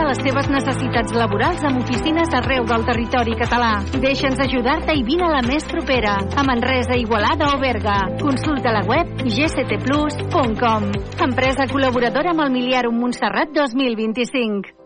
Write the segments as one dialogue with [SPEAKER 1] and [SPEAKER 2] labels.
[SPEAKER 1] a les teves necessitats laborals amb oficines arreu del territori català. Deixa'ns ajudar-te i vine a la més propera, a Manresa, Igualada o Berga. Consulta la web gctplus.com. Empresa col·laboradora amb el Miliarum Montserrat 2025.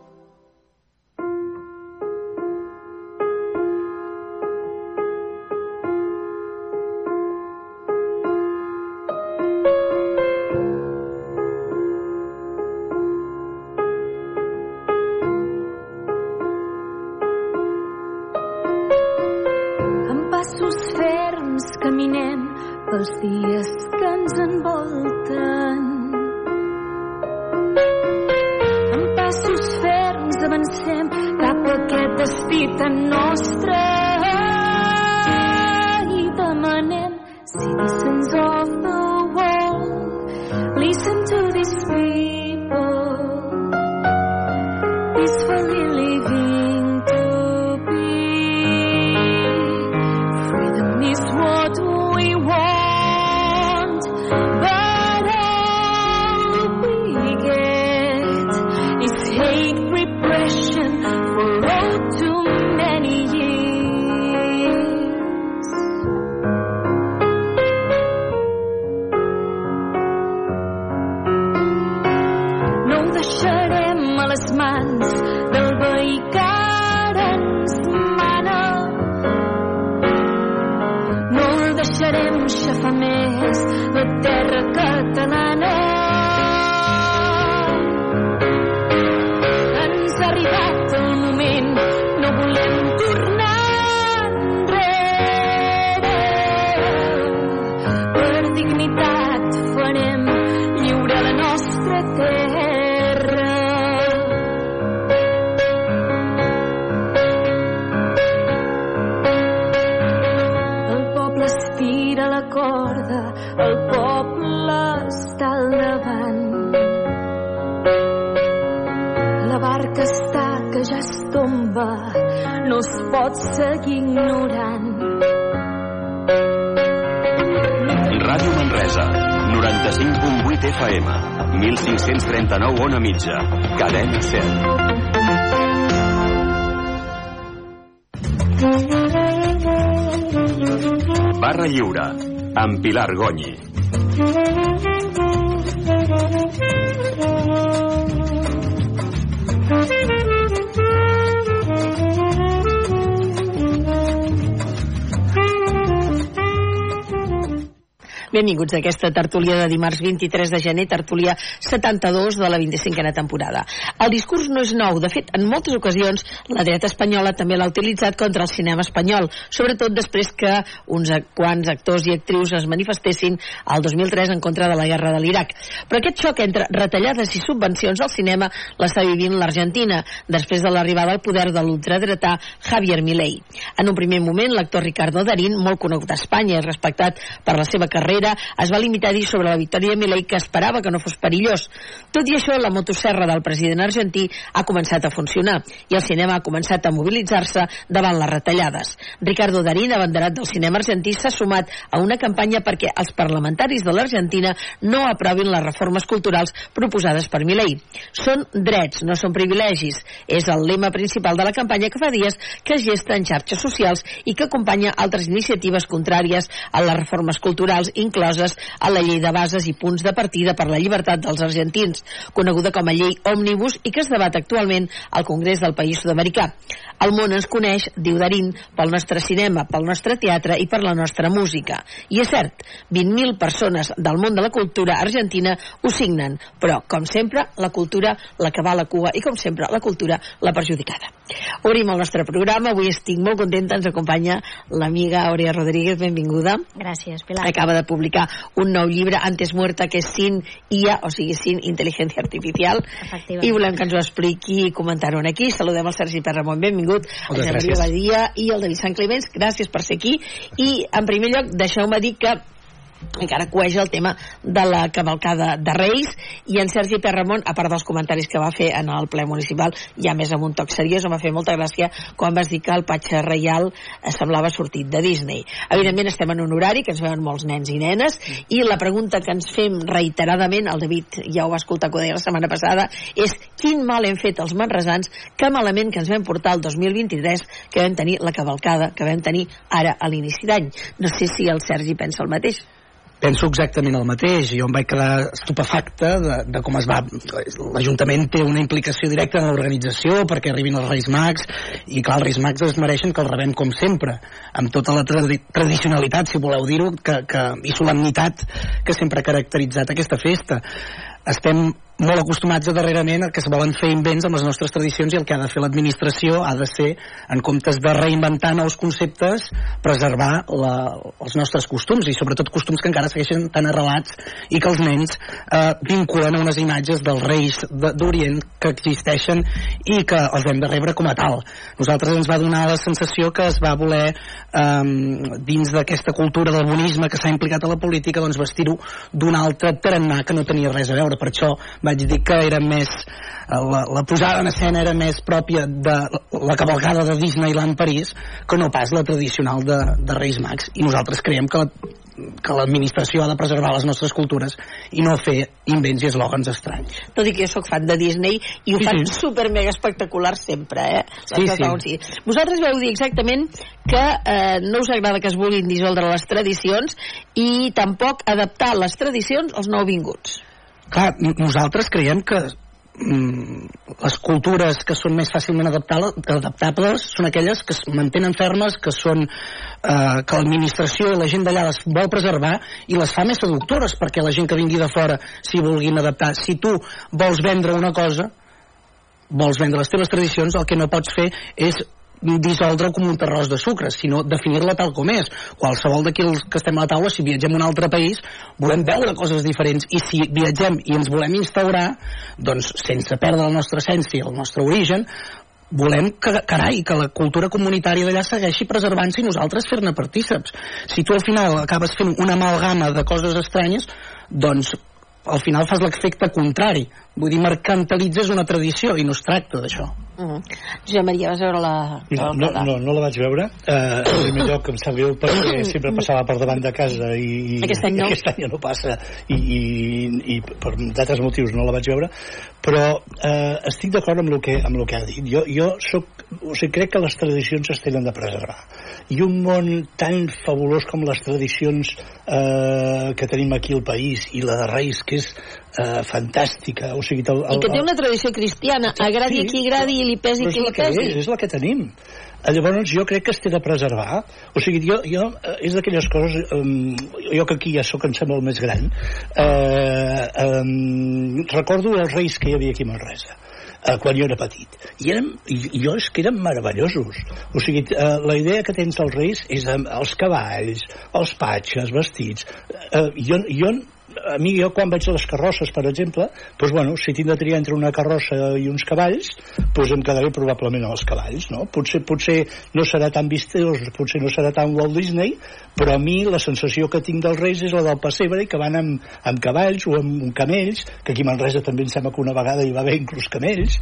[SPEAKER 2] 1539 on a mitja, cadena 100. Barra Lliure, amb Pilar Gonyi.
[SPEAKER 3] Benvinguts a aquesta tertúlia de dimarts 23 de gener, tertúlia 72 de la 25a temporada. El discurs no és nou, de fet, en moltes ocasions la dreta espanyola també l'ha utilitzat contra el cinema espanyol, sobretot després que uns quants actors i actrius es manifestessin al 2003 en contra de la guerra de l'Iraq. Però aquest xoc entre retallades i subvencions al cinema l'està vivint l'Argentina, després de l'arribada al poder de l'ultradretà Javier Milei. En un primer moment, l'actor Ricardo Darín, molt conegut a Espanya i respectat per la seva carrera, es va limitar a dir sobre la victòria de Milei que esperava que no fos perillós. Tot i això, la motosserra del president ha començat a funcionar i el cinema ha començat a mobilitzar-se davant les retallades. Ricardo Darín, abanderat del cinema argentí, s'ha sumat a una campanya perquè els parlamentaris de l'Argentina no aprovin les reformes culturals proposades per Milei. Són drets, no són privilegis. És el lema principal de la campanya que fa dies que es gesta en xarxes socials i que acompanya altres iniciatives contràries a les reformes culturals incloses a la llei de bases i punts de partida per la llibertat dels argentins, coneguda com a llei Òmnibus i que es debat actualment al Congrés del País Sud-americà. El món ens coneix, diu Darín, pel nostre cinema, pel nostre teatre i per la nostra música. I és cert, 20.000 persones del món de la cultura argentina ho signen, però, com sempre, la cultura la que va a la cua i, com sempre, la cultura la perjudicada. Obrim el nostre programa. Avui estic molt contenta. Ens acompanya l'amiga Aurea Rodríguez. Benvinguda.
[SPEAKER 4] Gràcies, Pilar.
[SPEAKER 3] Acaba de publicar un nou llibre, Antes Muerta, que és sin IA, o sigui, sin intel·ligència artificial. I volem que ens ho expliqui i comentar-ho aquí. Saludem el Sergi Perramon. Benvingut.
[SPEAKER 5] Moltes
[SPEAKER 3] el Maria
[SPEAKER 5] gràcies.
[SPEAKER 3] Badia i el David Sant Clements. Gràcies per ser aquí. I, en primer lloc, deixeu-me dir que encara coeix el tema de la cavalcada de Reis i en Sergi Perramon, a part dels comentaris que va fer en el ple municipal, ja més amb un toc seriós, em va fer molta gràcia quan vas dir que el patxa reial eh, semblava sortit de Disney. Evidentment estem en un horari que ens veuen molts nens i nenes i la pregunta que ens fem reiteradament, el David ja ho va escoltar que ho deia la setmana passada, és quin mal hem fet els manresans, que malament que ens vam portar el 2023, que vam tenir la cavalcada, que vam tenir ara a l'inici d'any. No sé si el Sergi pensa el mateix
[SPEAKER 4] penso exactament el mateix. Jo em vaig quedar estupefacte de, de com es va... L'Ajuntament té una implicació directa en l'organització perquè arribin els Reis Mags i clar, els Reis Mags es mereixen que els rebem com sempre, amb tota la tradi tradicionalitat, si voleu dir-ho, que, que, i solemnitat que sempre ha caracteritzat aquesta festa. Estem molt acostumats a darrerament que es volen fer invents amb les nostres tradicions i el que ha de fer l'administració ha de ser, en comptes de reinventar nous conceptes, preservar la, els nostres costums i sobretot costums que encara segueixen tan arrelats i que els nens eh, vinculen a unes imatges dels reis d'Orient que existeixen i que els hem de rebre com a tal. Nosaltres ens va donar la sensació que es va voler eh, dins d'aquesta cultura del bonisme que s'ha implicat a la política doncs vestir-ho d'un altre tarannà que no tenia res a veure. Per això vaig dir que era més eh, la, la posada en escena era més pròpia de la cavalcada de Disneyland París que no pas la tradicional de, de Reis Mags i nosaltres creiem que la, que l'administració ha de preservar les nostres cultures i no fer invents i eslògans estranys.
[SPEAKER 3] Tot i que jo sóc fan de Disney i ho sí, fan sí. super mega espectacular sempre, eh?
[SPEAKER 4] Sí, sí. sí.
[SPEAKER 3] Vosaltres veu dir exactament que eh, no us agrada que es vulguin dissoldre les tradicions i tampoc adaptar les tradicions als nouvinguts.
[SPEAKER 4] Clar, nosaltres creiem que mm, les cultures que són més fàcilment adaptables són aquelles que es mantenen fermes, que són eh, que l'administració i la gent d'allà les vol preservar i les fa més seductores perquè la gent que vingui de fora s'hi vulguin adaptar. Si tu vols vendre una cosa, vols vendre les teves tradicions, el que no pots fer és dissoldre com un terròs de sucre, sinó definir-la tal com és. Qualsevol d'aquí que estem a la taula, si viatgem a un altre país, volem veure coses diferents, i si viatgem i ens volem instaurar, doncs sense perdre la nostra essència, el nostre origen, volem que, carai, que la cultura comunitària d'allà segueixi preservant-se i nosaltres fer-ne partíceps. Si tu al final acabes fent una amalgama de coses estranyes, doncs al final fas l'efecte contrari. Vull dir, mercantalitzes una tradició i no es tracta d'això.
[SPEAKER 3] Uh -huh. Josep Maria, vas veure la...
[SPEAKER 5] No, no, no, no la vaig veure. Uh, en primer lloc em sap greu perquè sempre passava per davant de casa i,
[SPEAKER 3] i aquest any no,
[SPEAKER 5] aquest any no passa. I, i, i per d'altres motius no la vaig veure. Però uh, estic d'acord amb, el que, amb el que ha dit. Jo, jo soc, o sigui, crec que les tradicions es tenen de preservar. I un món tan fabulós com les tradicions uh, que tenim aquí al país i la de Reis que és uh, fantàstica. O sigui, el,
[SPEAKER 3] el, I que té una tradició cristiana. Agradi sí, a qui agradi i li pesi qui li pesi.
[SPEAKER 5] és, és la que tenim. Eh, llavors jo crec que es té de preservar. O sigui, jo, jo eh, és d'aquelles coses um, jo que aquí ja sóc en ser molt més gran. Eh, um, recordo els reis que hi havia aquí a Manresa eh, quan jo era petit. I, érem, jo és que eren meravellosos. O sigui, eh, la idea que tens dels reis és amb els cavalls els patxes, vestits. Eh, jo, jo a mi jo quan veig les carrosses, per exemple, doncs, bueno, si tinc de triar entre una carrossa i uns cavalls, doncs em quedaré probablement amb els cavalls, no? Potser, potser no serà tan vistós, potser no serà tan Walt Disney, però a mi la sensació que tinc dels reis és la del pessebre, que van amb, amb cavalls o amb, camells, que aquí a Manresa també em sembla que una vegada hi va haver inclús camells.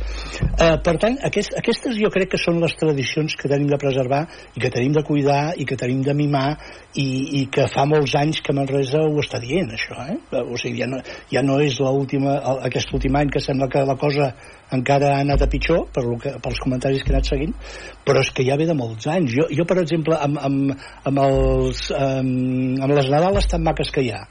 [SPEAKER 5] Eh, per tant, aquest, aquestes jo crec que són les tradicions que tenim de preservar i que tenim de cuidar i que tenim de mimar i, i que fa molts anys que Manresa ho està dient, això, eh? O sigui, ja no, ja no és última, aquest últim any que sembla que la cosa encara ha anat a pitjor per lo que, pels comentaris que he anat seguint però és que ja ve de molts anys jo, jo per exemple amb, amb, amb, els, amb, amb les Nadales tan maques que hi ha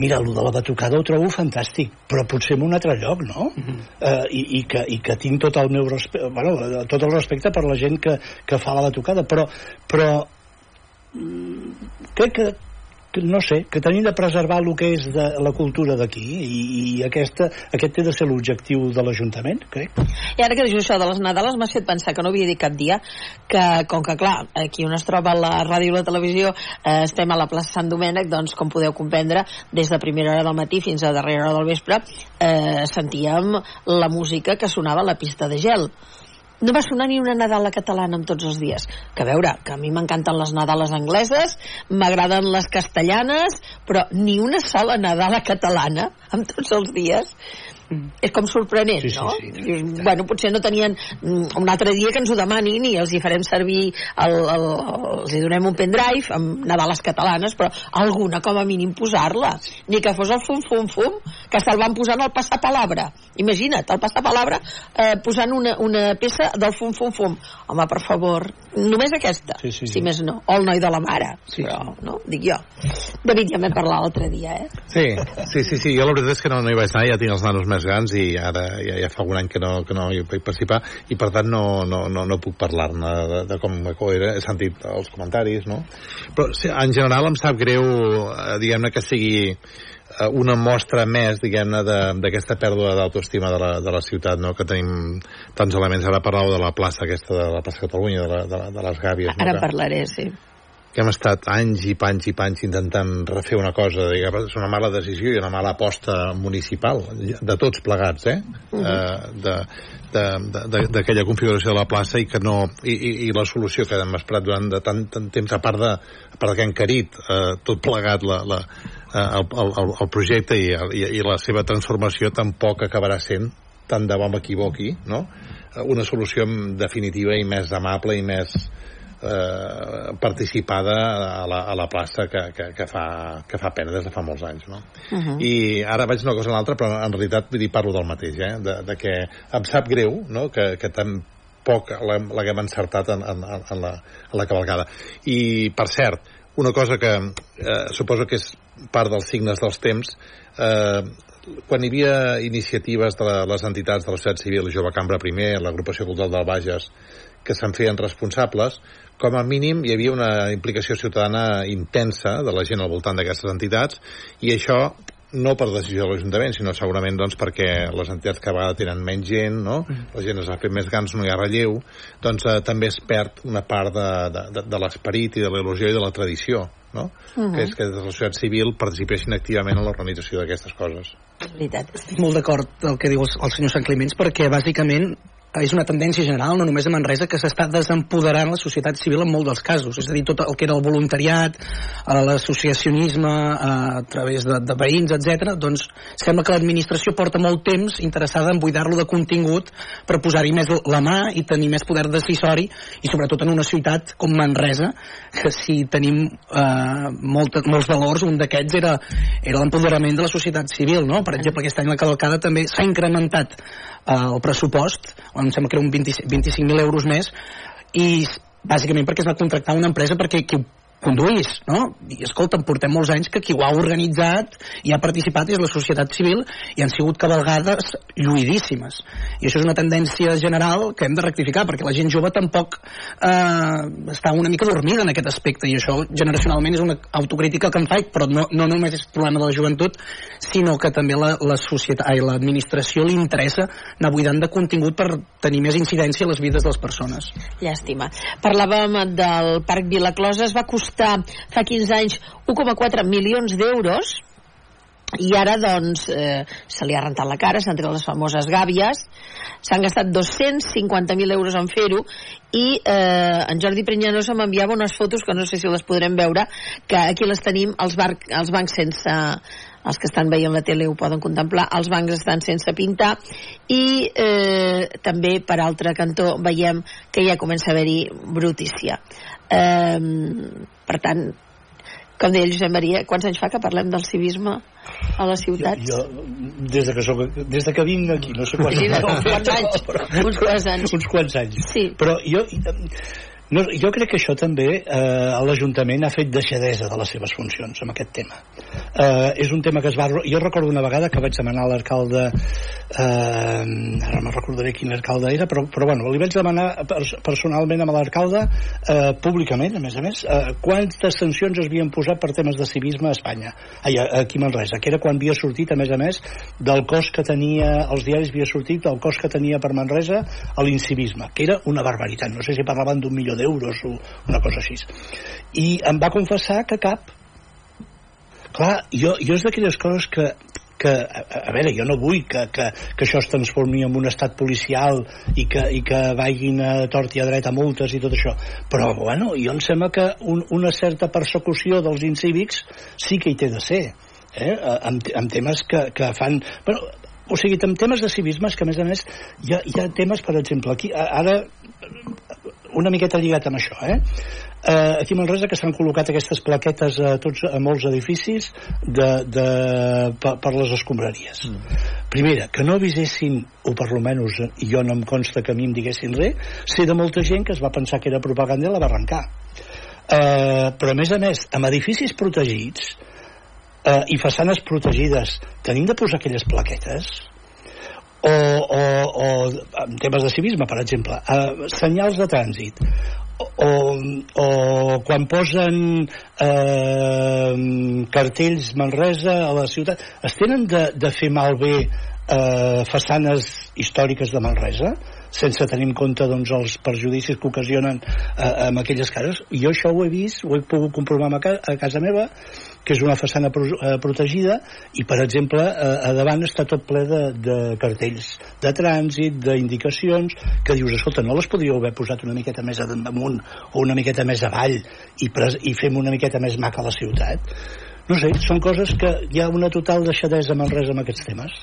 [SPEAKER 5] mira, el de la batucada ho trobo fantàstic, però potser en un altre lloc, no? Uh -huh. uh, i, i, que, I que tinc tot el meu respecte, bueno, tot el respecte per la gent que, que fa la batucada, però, però mm, crec que no sé, que tenim de preservar el que és de la cultura d'aquí i, i aquesta, aquest té de ser l'objectiu de l'Ajuntament, crec.
[SPEAKER 3] I ara que dius això de les Nadales m'has fet pensar que no havia dit cap dia que, com que clar, aquí on es troba la ràdio i la televisió eh, estem a la plaça Sant Domènec, doncs com podeu comprendre des de primera hora del matí fins a darrera hora del vespre eh, sentíem la música que sonava a la pista de gel no va sonar ni una Nadala catalana en tots els dies. Que a veure, que a mi m'encanten les Nadales angleses, m'agraden les castellanes, però ni una sola Nadala catalana en tots els dies. Mm. És com sorprenent,
[SPEAKER 5] Sí, sí,
[SPEAKER 3] no?
[SPEAKER 5] sí.
[SPEAKER 3] Dius, bueno, potser no tenien mm, un altre dia que ens ho demanin i els hi farem servir el, el, els hi donem un pendrive amb Nadales catalanes, però alguna com a mínim posar-la. Ni que fos el fum fum fum, que se'l van posant al passapalabra. Imagina't, el passapalabra eh, posant una, una peça del fum fum fum. Home, per favor, només aquesta,
[SPEAKER 5] Sí, sí, sí.
[SPEAKER 3] si més no. O el noi de la mare,
[SPEAKER 4] Sí,
[SPEAKER 3] però, no? Dic jo. David, ja m'he parlat l'altre dia, eh?
[SPEAKER 6] Sí, sí, sí, sí, jo la veritat és que no, no hi vaig anar, ja tinc els nanos més grans i ara ja, ja fa un any que no, que no hi vaig participar i per tant no, no, no, no puc parlar-ne de, de com, com era, he sentit els comentaris, no? Però sí, en general em sap greu, eh, diguem-ne, que sigui una mostra més, diguem-ne, de- d'aquesta pèrdua d'autoestima de, la, de la ciutat, no?, que tenim tants elements. Ara parlàveu de la plaça aquesta, de la plaça Catalunya, de, la, de, la, de les gàbies,
[SPEAKER 3] Ara
[SPEAKER 6] no?
[SPEAKER 3] Parlaré, sí.
[SPEAKER 6] que hem estat anys i panys i panys intentant refer una cosa, diguem, és una mala decisió i una mala aposta municipal, de tots plegats, eh? Uh -huh. de de- de- de- d'aquella configuració de la plaça i que no i, i, i la solució que hem esperat durant de tant, tant temps a part de, a part de que han encarit eh, tot plegat la, la, eh, el, el, el projecte i, i, i la seva transformació tampoc acabarà sent tant de bo m'equivoqui no? Eh, una solució definitiva i més amable i més eh, participada a la, a la plaça que, que, que, fa, que fa pena des de fa molts anys no?
[SPEAKER 3] Uh -huh.
[SPEAKER 6] i ara vaig una cosa a l'altra però en realitat vull dir, parlo del mateix eh? de, de que em sap greu no? que, que tampoc l'haguem encertat en, en, en, la, en la cavalcada i per cert una cosa que eh, suposo que és part dels signes dels temps eh, quan hi havia iniciatives de la, les entitats de la societat civil, Jove Cambra primer, l'agrupació cultural del Bages, que se'n feien responsables, com a mínim hi havia una implicació ciutadana intensa de la gent al voltant d'aquestes entitats i això no per decisió de l'Ajuntament, sinó segurament doncs, perquè les entitats cada vegada tenen menys gent, no? la gent es va fer més grans, no hi ha relleu, doncs eh, també es perd una part de, de, de, de l'esperit i de l'il·lusió i de la tradició, no? que és que des de la societat civil participessin activament en l'organització d'aquestes coses.
[SPEAKER 3] És veritat.
[SPEAKER 4] Estic molt d'acord el que diu el senyor Sant Climents perquè bàsicament és una tendència general, no només a Manresa, que s'està desempoderant la societat civil en molts dels casos. És a dir, tot el que era el voluntariat, eh, l'associacionisme eh, a través de, de veïns, etc. doncs sembla que l'administració porta molt temps interessada en buidar-lo de contingut per posar-hi més la mà i tenir més poder decisori i sobretot en una ciutat com Manresa, que si tenim eh, molt, molts valors, un d'aquests era, era l'empoderament de la societat civil, no? Per exemple, aquest any la cavalcada també s'ha incrementat el pressupost, em sembla que era un 20 25.000 euros més, i bàsicament perquè es va contractar una empresa perquè qui conduís, no? I escolta'm, portem molts anys que qui ho ha organitzat i ha participat és la societat civil i han sigut cabalgades lluïdíssimes. I això és una tendència general que hem de rectificar perquè la gent jove tampoc eh, està una mica dormida en aquest aspecte i això generacionalment és una autocrítica que em faig, però no, no només és problema de la joventut, sinó que també la, la societat, ai, l'administració li interessa anar buidant de contingut per tenir més incidència a les vides de les persones.
[SPEAKER 3] Llàstima. Parlàvem del Parc Vilaclosa, es va costar fa 15 anys 1,4 milions d'euros. I ara doncs eh, se li ha rentat la cara, s'han tret les famoses gàbies. S'han gastat 250.000 euros en fer-ho. I eh, en Jordi Prenyanosa m'enviava unes fotos que no sé si les podrem veure que aquí les tenim els, bar els bancs sense els que estan veient la tele ho poden contemplar, els bancs estan sense pintar. I eh, també per altre cantó veiem que ja comença a haver-hi brutícia eh, per tant com deia Josep Maria, quants anys fa que parlem del civisme a les ciutats?
[SPEAKER 5] Jo, des de que, soc, des de que vinc aquí, no sé quants,
[SPEAKER 3] Sí, uns quants anys, uns quants anys.
[SPEAKER 5] uns quants anys.
[SPEAKER 3] Sí.
[SPEAKER 5] Però jo, no, jo crec que això també eh, l'Ajuntament ha fet deixadesa de les seves funcions amb aquest tema. Eh, és un tema que es va... Jo recordo una vegada que vaig demanar a l'alcalde eh, ara no recordaré quin alcalde era, però, però bueno, li vaig demanar pers personalment amb l'alcalde eh, públicament, a més a més, eh, quantes sancions es havien posat per temes de civisme a Espanya, Ai, aquí a Manresa, que era quan havia sortit, a més a més, del cost que tenia, els diaris havia sortit del cost que tenia per Manresa a l'incivisme, que era una barbaritat, no sé si parlaven d'un milió d'euros o una cosa així. I em va confessar que cap. Clar, jo, jo és d'aquelles coses que, que a, a veure, jo no vull que, que, que això es transformi en un estat policial i que, i que vagin a tort i a dret a multes i tot això però bueno, jo em sembla que un, una certa persecució dels incívics sí que hi té de ser eh? amb, amb temes que, que fan bueno, o sigui, amb temes de civisme que a més a més hi ha, hi ha temes, per exemple aquí, ara una miqueta lligat amb això eh? Eh, aquí a Manresa que s'han col·locat aquestes plaquetes a, tots, a molts edificis de, de, per, per les escombraries. Mm. primera, que no avisessin o per lo menys jo no em consta que a mi em diguessin res sé de molta gent que es va pensar que era propaganda i la va arrencar. Eh, però a més a més amb edificis protegits eh, i façanes protegides tenim de posar aquelles plaquetes? O, o, o en temes de civisme, per exemple, eh, senyals de trànsit, o, o quan posen eh, cartells Manresa a la ciutat, es tenen de, de fer malbé eh, façanes històriques de Manresa? Sense tenir en compte doncs, els perjudicis que ocasionen eh, amb aquelles cases. Jo això ho he vist, ho he pogut comprovar a, a casa meva, que és una façana pro eh, protegida i, per exemple, eh, a davant està tot ple de, de cartells de trànsit, d'indicacions, que dius, escolta, no les podríeu haver posat una miqueta més damunt o una miqueta més avall i, i fem una miqueta més maca la ciutat? No sé, són coses que hi ha una total deixadesa amb res amb aquests temes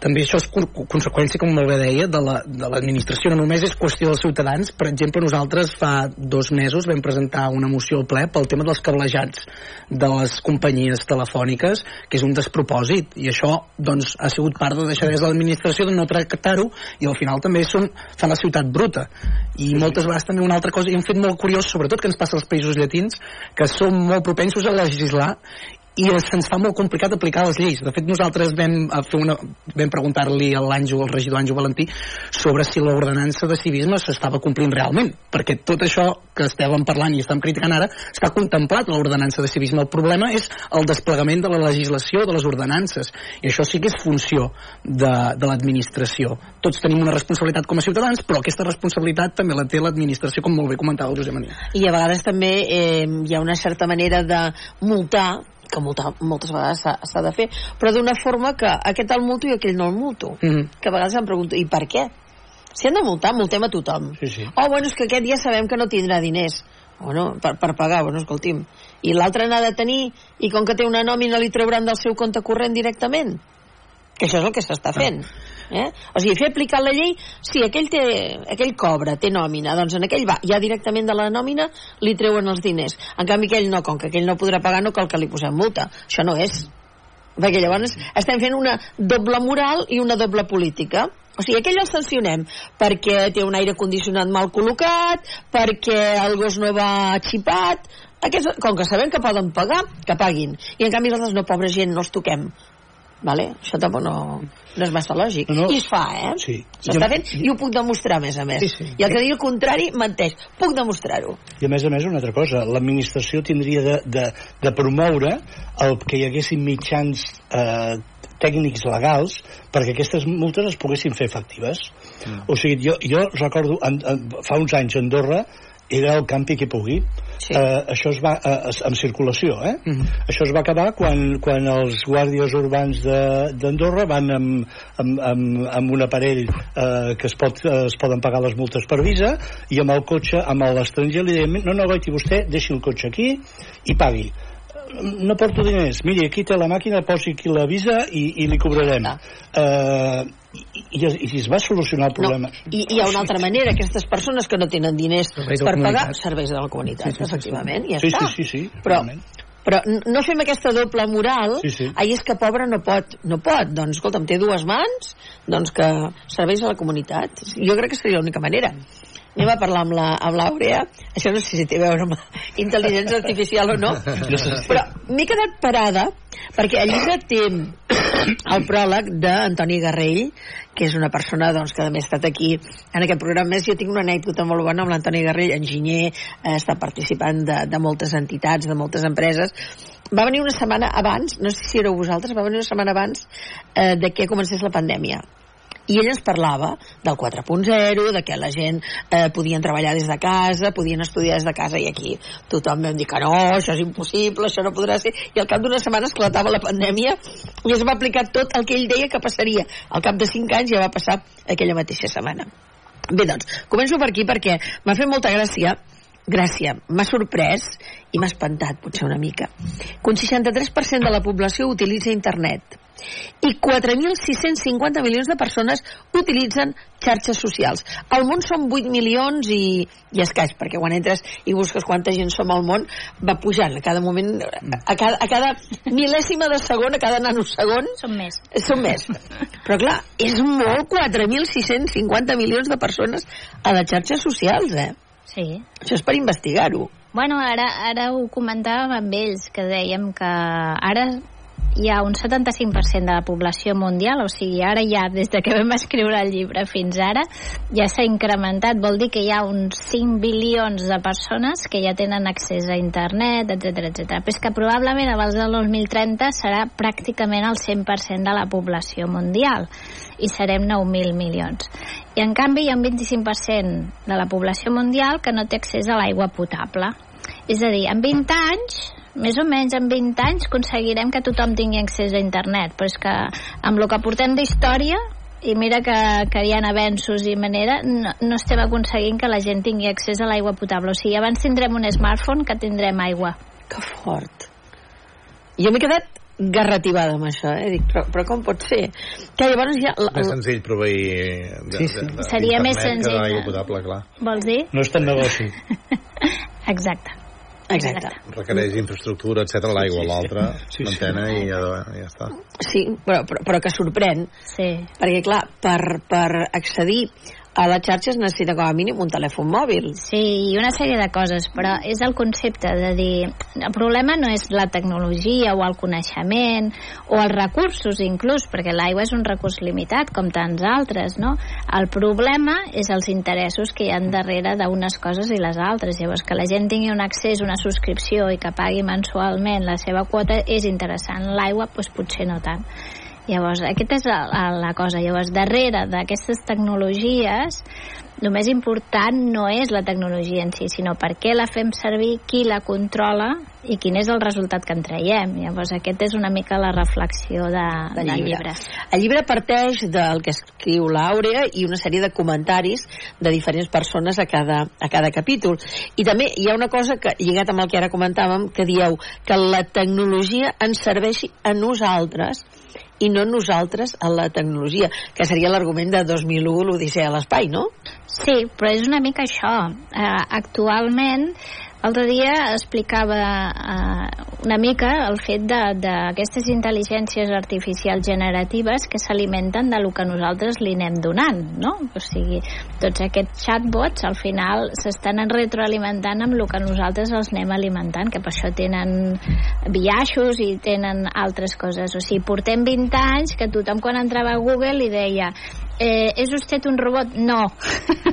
[SPEAKER 4] també això és conseqüència, com molt bé deia, de l'administració. La, no només és qüestió dels ciutadans. Per exemple, nosaltres fa dos mesos vam presentar una moció al ple pel tema dels cablejats de les companyies telefòniques, que és un despropòsit. I això doncs, ha sigut part de deixar des de l'administració de no tractar-ho i al final també són, fa la ciutat bruta. I moltes vegades també una altra cosa, i un fet molt curiós, sobretot que ens passa als països llatins, que som molt propensos a legislar i se'ns fa molt complicat aplicar les lleis. De fet, nosaltres vam, fer una, vam preguntar-li a l'Àngel, al regidor Àngel Valentí, sobre si l'ordenança de civisme s'estava complint realment, perquè tot això que estàvem parlant i estem criticant ara està contemplat a l'ordenança de civisme. El problema és el desplegament de la legislació, de les ordenances, i això sí que és funció de, de l'administració. Tots tenim una responsabilitat com a ciutadans, però aquesta responsabilitat també la té l'administració, com molt bé comentava el Josep Maria.
[SPEAKER 3] I a vegades també eh, hi ha una certa manera de multar que molta, moltes vegades s'ha de fer, però d'una forma que aquest el multo i aquell no el multo. Mm -hmm. Que a vegades em pregunto, i per què? Si han de multar, multem a tothom.
[SPEAKER 5] Sí, sí.
[SPEAKER 3] Oh, bueno, és que aquest ja sabem que no tindrà diners. Bueno, per, per pagar, bueno, escolti'm. I l'altre n'ha de tenir, i com que té una nòmina li trauran del seu compte corrent directament. Que això és el que s'està fent. Ah Eh? O sigui, fer aplicar la llei, si aquell, té, aquell cobra, té nòmina, doncs en aquell va, ja directament de la nòmina li treuen els diners. En canvi, aquell no, com que aquell no podrà pagar, no cal que li posem multa. Això no és. Perquè llavors estem fent una doble moral i una doble política. O sigui, aquell el sancionem perquè té un aire condicionat mal col·locat, perquè el gos no va xipat, aquests, com que sabem que poden pagar, que paguin. I en canvi nosaltres no, pobra gent, no els toquem. Vale? Això tampoc no, no és massa lògic. No, no. I es fa, eh?
[SPEAKER 5] Sí.
[SPEAKER 3] S'està fent i ho puc demostrar, a més a més.
[SPEAKER 5] Sí, sí.
[SPEAKER 3] I el que digui el contrari, menteix. Puc demostrar-ho.
[SPEAKER 5] I a més a més, una altra cosa, l'administració tindria de, de, de promoure el que hi haguessin mitjans eh, tècnics legals perquè aquestes multes es poguessin fer efectives. Mm. O sigui, jo, jo recordo, en, en, fa uns anys a Andorra, era el campi que pugui. Sí. Uh, això es va, uh, en circulació, eh? Mhm. -huh. Això es va acabar quan, quan els guàrdies urbans d'Andorra van amb, amb, amb, amb un aparell uh, que es, pot, uh, es poden pagar les multes per visa i amb el cotxe, amb l'estranger li deien no, no, goiti, vostè deixi el cotxe aquí i pagui no porto diners, miri, aquí té la màquina, posi aquí la visa i, i li cobrarem. Uh, i, i, i es va solucionar el problema.
[SPEAKER 3] No, i, I hi ha una altra manera, aquestes persones que no tenen diners serveis per pagar, serveis de la comunitat, sí, sí, efectivament,
[SPEAKER 5] sí,
[SPEAKER 3] ja
[SPEAKER 5] sí,
[SPEAKER 3] està.
[SPEAKER 5] Sí, sí, sí,
[SPEAKER 3] però, però no fem aquesta doble moral
[SPEAKER 5] sí, sí.
[SPEAKER 3] ai, és que pobre no pot no pot, doncs escolta'm, té dues mans doncs que serveis a la comunitat jo crec que seria l'única manera anem a parlar amb l'Àurea això no sé si té a veure amb intel·ligència artificial o no però m'he quedat parada perquè el llibre té el pròleg d'Antoni Garrell que és una persona doncs, que més ha estat aquí en aquest programa. Més jo tinc una anècdota molt bona amb l'Antoni Garrell, enginyer, eh, està participant de, de moltes entitats, de moltes empreses. Va venir una setmana abans, no sé si éreu vosaltres, va venir una setmana abans eh, de que comencés la pandèmia i ell ens parlava del 4.0, de que la gent eh, podien treballar des de casa, podien estudiar des de casa, i aquí tothom vam dir que no, això és impossible, això no podrà ser, i al cap d'una setmana esclatava la pandèmia i es va aplicar tot el que ell deia que passaria. Al cap de 5 anys ja va passar aquella mateixa setmana. Bé, doncs, començo per aquí perquè m'ha fet molta gràcia Gràcia, m'ha sorprès i m'ha espantat potser una mica que un 63% de la població utilitza internet i 4.650 milions de persones utilitzen xarxes socials. Al món són 8 milions i, i escaig, perquè quan entres i busques quanta gent som al món, va pujant a cada moment, a cada, a cada mil·lèsima de segon, a cada nanosegon.
[SPEAKER 7] Són més.
[SPEAKER 3] Són més. Però clar, és molt 4.650 milions de persones a les xarxes socials, eh?
[SPEAKER 7] Sí.
[SPEAKER 3] Això és per investigar-ho.
[SPEAKER 7] Bueno, ara, ara ho comentàvem amb ells, que dèiem que ara hi ha un 75% de la població mundial, o sigui, ara ja, des de que vam escriure el llibre fins ara, ja s'ha incrementat, vol dir que hi ha uns 5 bilions de persones que ja tenen accés a internet, etc etc. Però és que probablement abans del 2030 serà pràcticament el 100% de la població mundial i serem 9.000 milions. I en canvi hi ha un 25% de la població mundial que no té accés a l'aigua potable. És a dir, en 20 anys més o menys en 20 anys aconseguirem que tothom tingui accés a internet però és que amb el que portem d'història i mira que, que hi ha avenços i manera, no, no estem aconseguint que la gent tingui accés a l'aigua potable o sigui, abans tindrem un smartphone que tindrem aigua
[SPEAKER 3] que fort jo m'he quedat garrativada amb això, eh? Dic, però, però com pot ser? Que llavors ja... La,
[SPEAKER 6] Més senzill proveir de,
[SPEAKER 5] Sí, sí.
[SPEAKER 6] de, de,
[SPEAKER 7] Seria més
[SPEAKER 6] que
[SPEAKER 7] senzill,
[SPEAKER 6] d'aigua
[SPEAKER 7] eh?
[SPEAKER 6] potable, clar.
[SPEAKER 7] vols dir?
[SPEAKER 5] No és tan negoci.
[SPEAKER 7] Exacte.
[SPEAKER 3] Exacte.
[SPEAKER 6] Requereix infraestructura, etc. L'aigua, l'altra,
[SPEAKER 5] Sí, sí.
[SPEAKER 6] l'antena i ja, ja està.
[SPEAKER 3] Sí, però, però, però que sorprèn,
[SPEAKER 7] Sí.
[SPEAKER 3] perquè clar, per, per accedir a les xarxes necessita com a mínim un telèfon mòbil.
[SPEAKER 7] Sí, i una sèrie de coses, però és el concepte de dir... El problema no és la tecnologia o el coneixement o els recursos inclús, perquè l'aigua és un recurs limitat, com tants altres, no? El problema és els interessos que hi han darrere d'unes coses i les altres. Llavors, que la gent tingui un accés, una subscripció i que pagui mensualment la seva quota és interessant. L'aigua, doncs potser no tant. Llavors, aquesta és la, la cosa. Llavors, darrere d'aquestes tecnologies, el més important no és la tecnologia en si, sinó per què la fem servir, qui la controla i quin és el resultat que en traiem. Llavors, aquest és una mica la reflexió de,
[SPEAKER 3] del
[SPEAKER 7] del
[SPEAKER 3] llibre.
[SPEAKER 7] llibre.
[SPEAKER 3] El llibre parteix del que escriu l'Àurea i una sèrie de comentaris de diferents persones a cada, a cada capítol. I també hi ha una cosa que, lligat amb el que ara comentàvem, que dieu que la tecnologia ens serveixi a nosaltres i no nosaltres a la tecnologia, que seria l'argument de 2001, l'Odissea a l'espai, no?
[SPEAKER 7] Sí, però és una mica això. Uh, actualment, l'altre dia explicava uh, una mica el fet d'aquestes intel·ligències artificials generatives que s'alimenten de lo que nosaltres li anem donant, no? O sigui, tots aquests chatbots al final s'estan retroalimentant amb el que nosaltres els anem alimentant, que per això tenen biaixos i tenen altres coses. O sigui, portem 20 anys que tothom quan entrava a Google li deia eh, és usted un robot? No.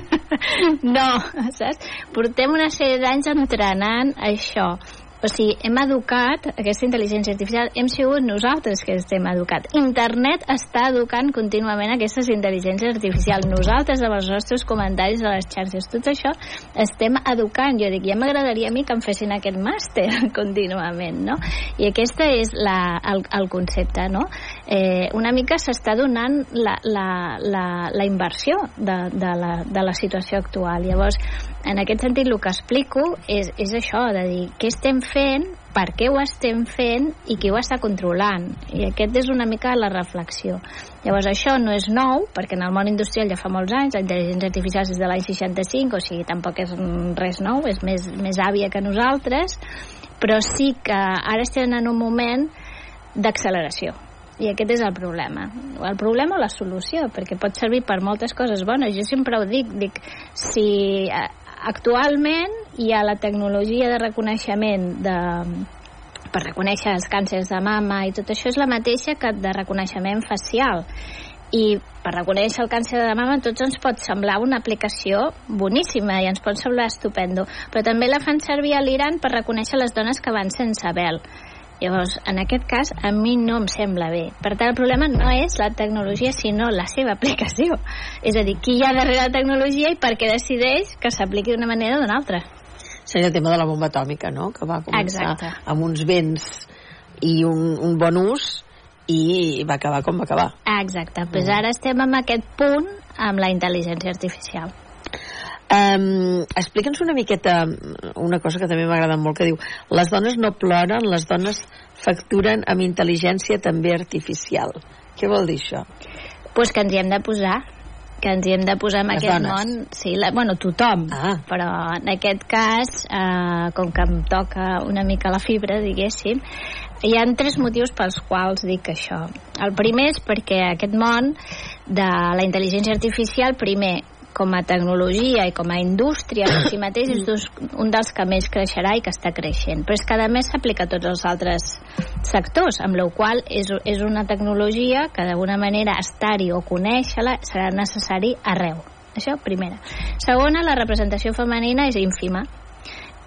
[SPEAKER 7] no, saps? Portem una sèrie d'anys entrenant això. O sigui, hem educat aquesta intel·ligència artificial, hem sigut nosaltres que estem educat. Internet està educant contínuament aquestes intel·ligències artificials. Nosaltres, amb els nostres comentaris de les xarxes, tot això estem educant. Jo dic, ja m'agradaria a mi que em fessin aquest màster contínuament, no? I aquesta és la, el, el concepte, no? Eh, una mica s'està donant la, la, la, la inversió de, de, la, de la situació actual. Llavors, en aquest sentit, el que explico és, és això, de dir què estem fent, per què ho estem fent i qui ho està controlant. I aquest és una mica la reflexió. Llavors, això no és nou, perquè en el món industrial ja fa molts anys, la intel·ligència artificial és de l'any 65, o sigui, tampoc és res nou, és més, més àvia que nosaltres, però sí que ara estem en un moment d'acceleració. I aquest és el problema. El problema o la solució, perquè pot servir per moltes coses bones. Jo sempre ho dic, dic, si eh, actualment hi ha la tecnologia de reconeixement de, per reconèixer els càncers de mama i tot això és la mateixa que de reconeixement facial. I per reconèixer el càncer de mama tots ens pot semblar una aplicació boníssima i ens pot semblar estupendo però també la fan servir a l'Iran per reconèixer les dones que van sense vel Llavors, en aquest cas, a mi no em sembla bé. Per tant, el problema no és la tecnologia, sinó la seva aplicació. És a dir, qui hi ha darrere la tecnologia i per què decideix que s'apliqui d'una manera o d'una altra.
[SPEAKER 3] Seria el tema de la bomba atòmica, no?, que va començar
[SPEAKER 7] Exacte.
[SPEAKER 3] amb uns vents i un, un bon ús i va acabar com va acabar.
[SPEAKER 7] Exacte. Doncs pues ara estem en aquest punt amb la intel·ligència artificial.
[SPEAKER 3] Um, Explica'ns una miqueta una cosa que també m'agrada molt, que diu les dones no ploren, les dones facturen amb intel·ligència també artificial. Què vol dir això?
[SPEAKER 7] pues que ens hi hem de posar que ens hi hem de posar en
[SPEAKER 3] Les
[SPEAKER 7] aquest
[SPEAKER 3] dones.
[SPEAKER 7] món sí, la, bueno, tothom
[SPEAKER 3] Ah.
[SPEAKER 7] però en aquest cas eh, com que em toca una mica la fibra diguéssim hi ha tres motius pels quals dic això el primer és perquè aquest món de la intel·ligència artificial primer com a tecnologia i com a indústria en si mateix és dos, un dels que més creixerà i que està creixent però és que a més s'aplica a tots els altres sectors, amb la qual és, és una tecnologia que d'alguna manera estar-hi o conèixer-la serà necessari arreu. Això, primera. Segona, la representació femenina és ínfima.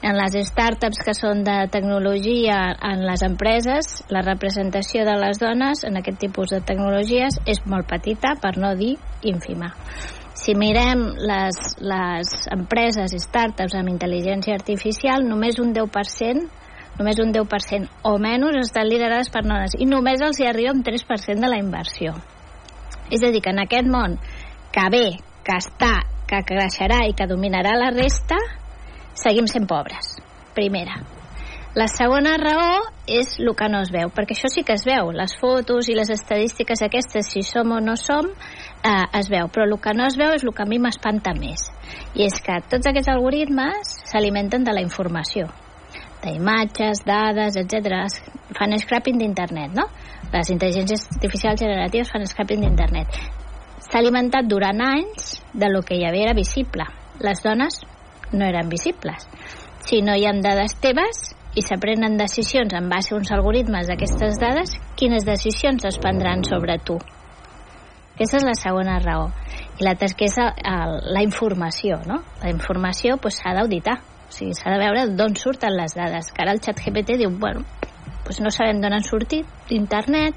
[SPEAKER 7] En les startups que són de tecnologia, en les empreses, la representació de les dones en aquest tipus de tecnologies és molt petita, per no dir ínfima. Si mirem les, les empreses i startups amb intel·ligència artificial, només un 10% només un 10% o menys estan liderades per dones i només els hi arriba un 3% de la inversió. És a dir, que en aquest món que ve, que està, que creixerà i que dominarà la resta, seguim sent pobres. Primera. La segona raó és el que no es veu, perquè això sí que es veu, les fotos i les estadístiques aquestes, si som o no som, eh, es veu, però el que no es veu és el que a mi m'espanta més, i és que tots aquests algoritmes s'alimenten de la informació, d'imatges, dades, etc. Fan scrapping d'internet, no? Les intel·ligències artificials generatives fan scrapping d'internet. S'ha alimentat durant anys de lo que ja era visible. Les dones no eren visibles. Si no hi ha dades teves i s'aprenen decisions en base a uns algoritmes d'aquestes dades, quines decisions es prendran sobre tu? Aquesta és la segona raó. I la tercera és el, la informació, no? La informació s'ha pues, d'auditar. O sigui, s'ha de veure d'on surten les dades. Que ara el xat GPT diu, bueno, pues no sabem d'on han sortit, d'internet,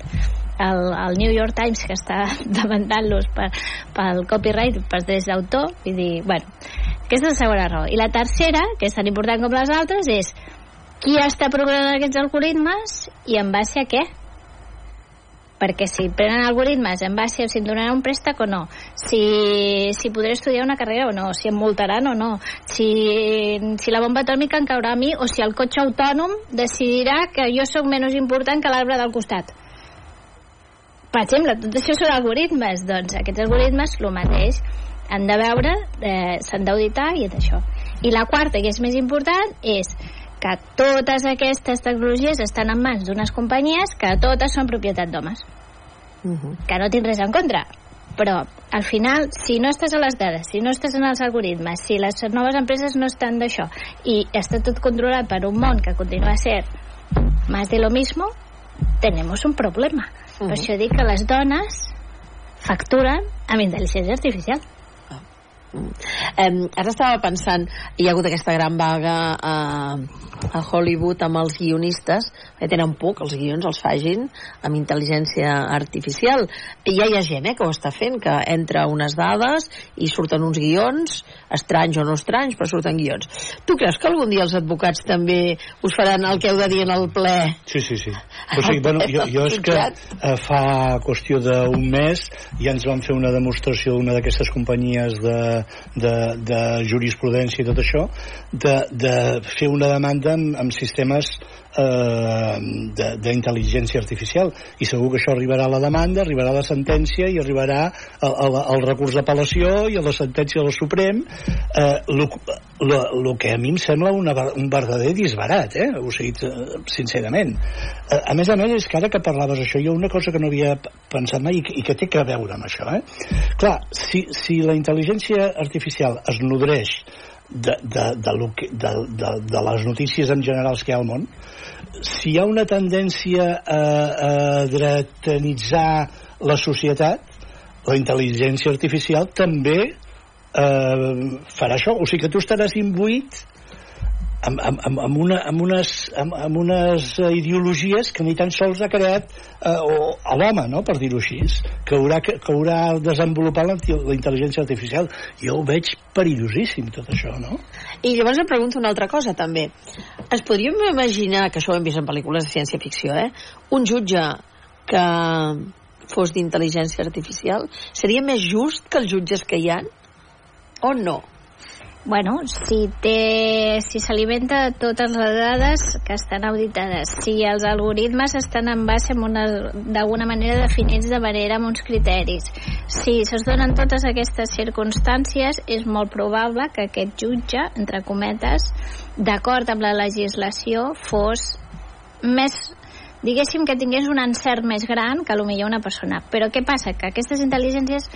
[SPEAKER 7] el, el New York Times que està demandant-los per, pel copyright, per drets d'autor, i dir, bueno, aquesta és la segona raó. I la tercera, que és tan important com les altres, és qui està programant aquests algoritmes i en base a què? Perquè si prenen algoritmes en base a si em donaran un préstec o no, si, si podré estudiar una carrera o no, si em multaran o no, si, si la bomba atòmica em caurà a mi o si el cotxe autònom decidirà que jo sóc menys important que l'arbre del costat. Per exemple, tot això són algoritmes, doncs aquests algoritmes el mateix han de veure, eh, s'han d'auditar i és això. I la quarta, que és més important, és que totes aquestes tecnologies estan en mans d'unes companyies que totes són propietat d'homes. Uh -huh. Que no tinc res en contra, però al final, si no estàs a les dades, si no estàs en els algoritmes, si les noves empreses no estan d'això i està tot controlat per un món que continua a ser más de lo mismo, tenemos un problema. Uh -huh. Per això dic que les dones facturen amb intel·ligència artificial.
[SPEAKER 3] Eh, ara estava pensant, hi ha hagut aquesta gran vaga a, a Hollywood amb els guionistes, que tenen por que els guions els fagin amb intel·ligència artificial. I ja hi ha gent eh, que ho està fent, que entra unes dades i surten uns guions, estranys o no estranys, però surten guions. Tu creus que algun dia els advocats també us faran el que heu de dir en el ple?
[SPEAKER 5] Sí, sí, sí. O sigui, bueno, jo, jo és que eh, fa qüestió d'un mes ja ens van fer una demostració d'una d'aquestes companyies de, de, de jurisprudència i tot això, de, de fer una demanda amb, amb sistemes eh, d'intel·ligència artificial i segur que això arribarà a la demanda arribarà a la sentència i arribarà al, recurs d'apel·lació i a la sentència del Suprem el que a mi em sembla una, un verdader disbarat eh? ho sigui, sincerament eh, a més a més és que ara que parlaves això jo una cosa que no havia pensat mai i i que té que veure amb això eh? clar, si, si la intel·ligència artificial es nodreix de, de, de, que, de, de, de les notícies en generals que hi ha al món si hi ha una tendència a, a dretanitzar la societat la intel·ligència artificial també eh, farà això. O sigui que tu estaràs imbuït amb, amb, amb, una, amb, unes, amb, amb unes ideologies que ni tan sols ha creat eh, o, a l'home, no? per dir-ho així, que haurà, que, que haurà desenvolupat la, la intel·ligència artificial. Jo ho veig perillosíssim, tot això, no?
[SPEAKER 3] I llavors em pregunto una altra cosa, també. Es podríem imaginar, que això ho hem vist en pel·lícules de ciència-ficció, eh? un jutge que fos d'intel·ligència artificial seria més just que els jutges que hi han? O no?
[SPEAKER 7] Bueno, si, té, si s'alimenta de totes les dades que estan auditades, si els algoritmes estan en base d'alguna manera definits de manera amb uns criteris, si se'ls donen totes aquestes circumstàncies, és molt probable que aquest jutge, entre cometes, d'acord amb la legislació, fos més diguéssim que tingués un encert més gran que millor una persona. Però què passa? Que aquestes intel·ligències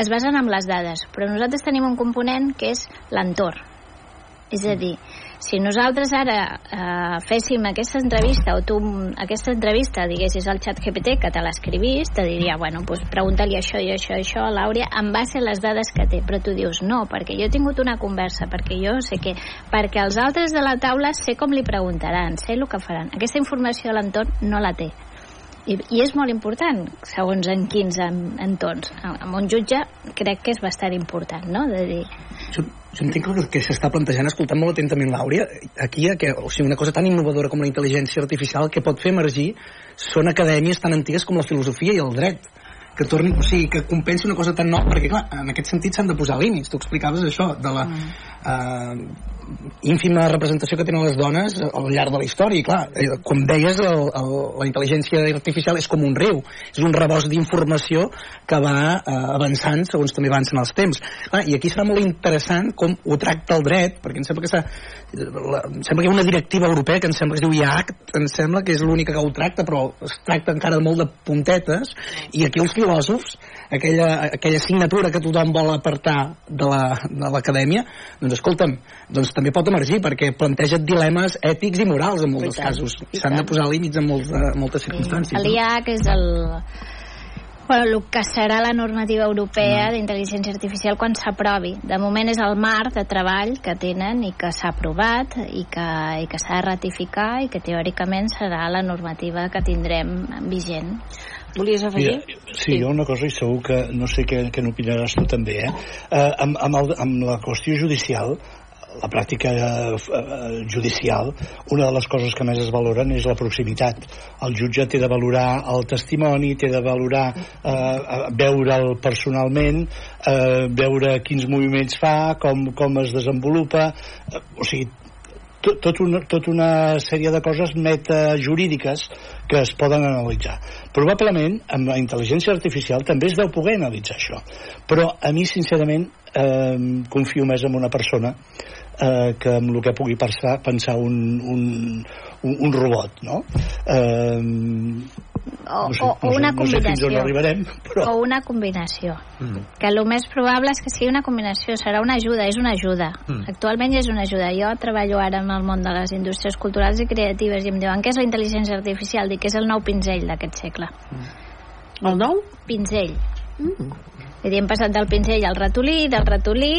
[SPEAKER 7] es basen en les dades, però nosaltres tenim un component que és l'entorn. És a dir, si nosaltres ara eh, féssim aquesta entrevista o tu aquesta entrevista diguessis al xat GPT que te l'escrivís, te diria, bueno, pues pregunta-li això i això i això a l'Àurea en base a les dades que té, però tu dius no, perquè jo he tingut una conversa, perquè jo sé què, perquè els altres de la taula sé com li preguntaran, sé el que faran. Aquesta informació de l'entorn no la té i, i és molt important segons en quins entorns amb un jutge crec que és bastant important no? de dir
[SPEAKER 4] jo, jo entenc que el que s'està plantejant escoltant molt atentament l'Àurea aquí que, o sigui, una cosa tan innovadora com la intel·ligència artificial que pot fer emergir són acadèmies tan antigues com la filosofia i el dret que torni, o sigui, que compensi una cosa tan nova, perquè clar, en aquest sentit s'han de posar límits. Tu explicaves això, de la mm. eh, ínfima representació que tenen les dones al llarg de la història. I clar, eh, com deies el, el, la intel·ligència artificial és com un riu. És un rebost d'informació que va eh, avançant segons també avancen els temps. Clar, i aquí serà molt interessant com ho tracta el dret perquè em sembla que, la, em sembla que hi ha una directiva europea que em sembla que es diu IACT em sembla que és l'única que ho tracta però es tracta encara molt de puntetes. I aquí els filòsofs aquella, aquella assignatura que tothom vol apartar de l'acadèmia, la, doncs escolta'm, doncs també pot emergir perquè planteja dilemes ètics i morals en molts casos. S'han de posar límits en molts, moltes circumstàncies.
[SPEAKER 7] Sí. L'IAC és el bueno, el que serà la normativa europea mm. d'intel·ligència artificial quan s'aprovi. De moment és el marc de treball que tenen i que s'ha aprovat i que, i que s'ha de ratificar i que teòricament serà la normativa que tindrem vigent.
[SPEAKER 3] Volies afegir?
[SPEAKER 5] Mira, sí, sí, una cosa i segur que no sé què, què n'opinaràs tu també, eh? eh amb, amb, el, amb la qüestió judicial, la pràctica eh, judicial, una de les coses que més es valoren és la proximitat. El jutge té de valorar el testimoni, té de valorar eh, veure'l personalment, eh, veure quins moviments fa, com, com es desenvolupa, eh, o sigui, tot, tot, una, tot una sèrie de coses metajurídiques que es poden analitzar. Probablement, amb la intel·ligència artificial també es deu poder analitzar això. Però a mi, sincerament, eh, confio més en una persona eh, que amb el que pugui pensar, pensar un, un, un, un robot, no? Eh,
[SPEAKER 7] o, no sé, o, o una
[SPEAKER 5] no sé,
[SPEAKER 7] combinació
[SPEAKER 5] no sé arribarem, però...
[SPEAKER 7] o una combinació mm. que el més probable és que sigui una combinació serà una ajuda, és una ajuda mm. actualment ja és una ajuda, jo treballo ara en el món de les indústries culturals i creatives i em diuen què és la intel·ligència artificial dic que és el nou pinzell d'aquest segle mm.
[SPEAKER 3] el nou?
[SPEAKER 7] pinzell mm. dir, hem passat del pinzell al ratolí del ratolí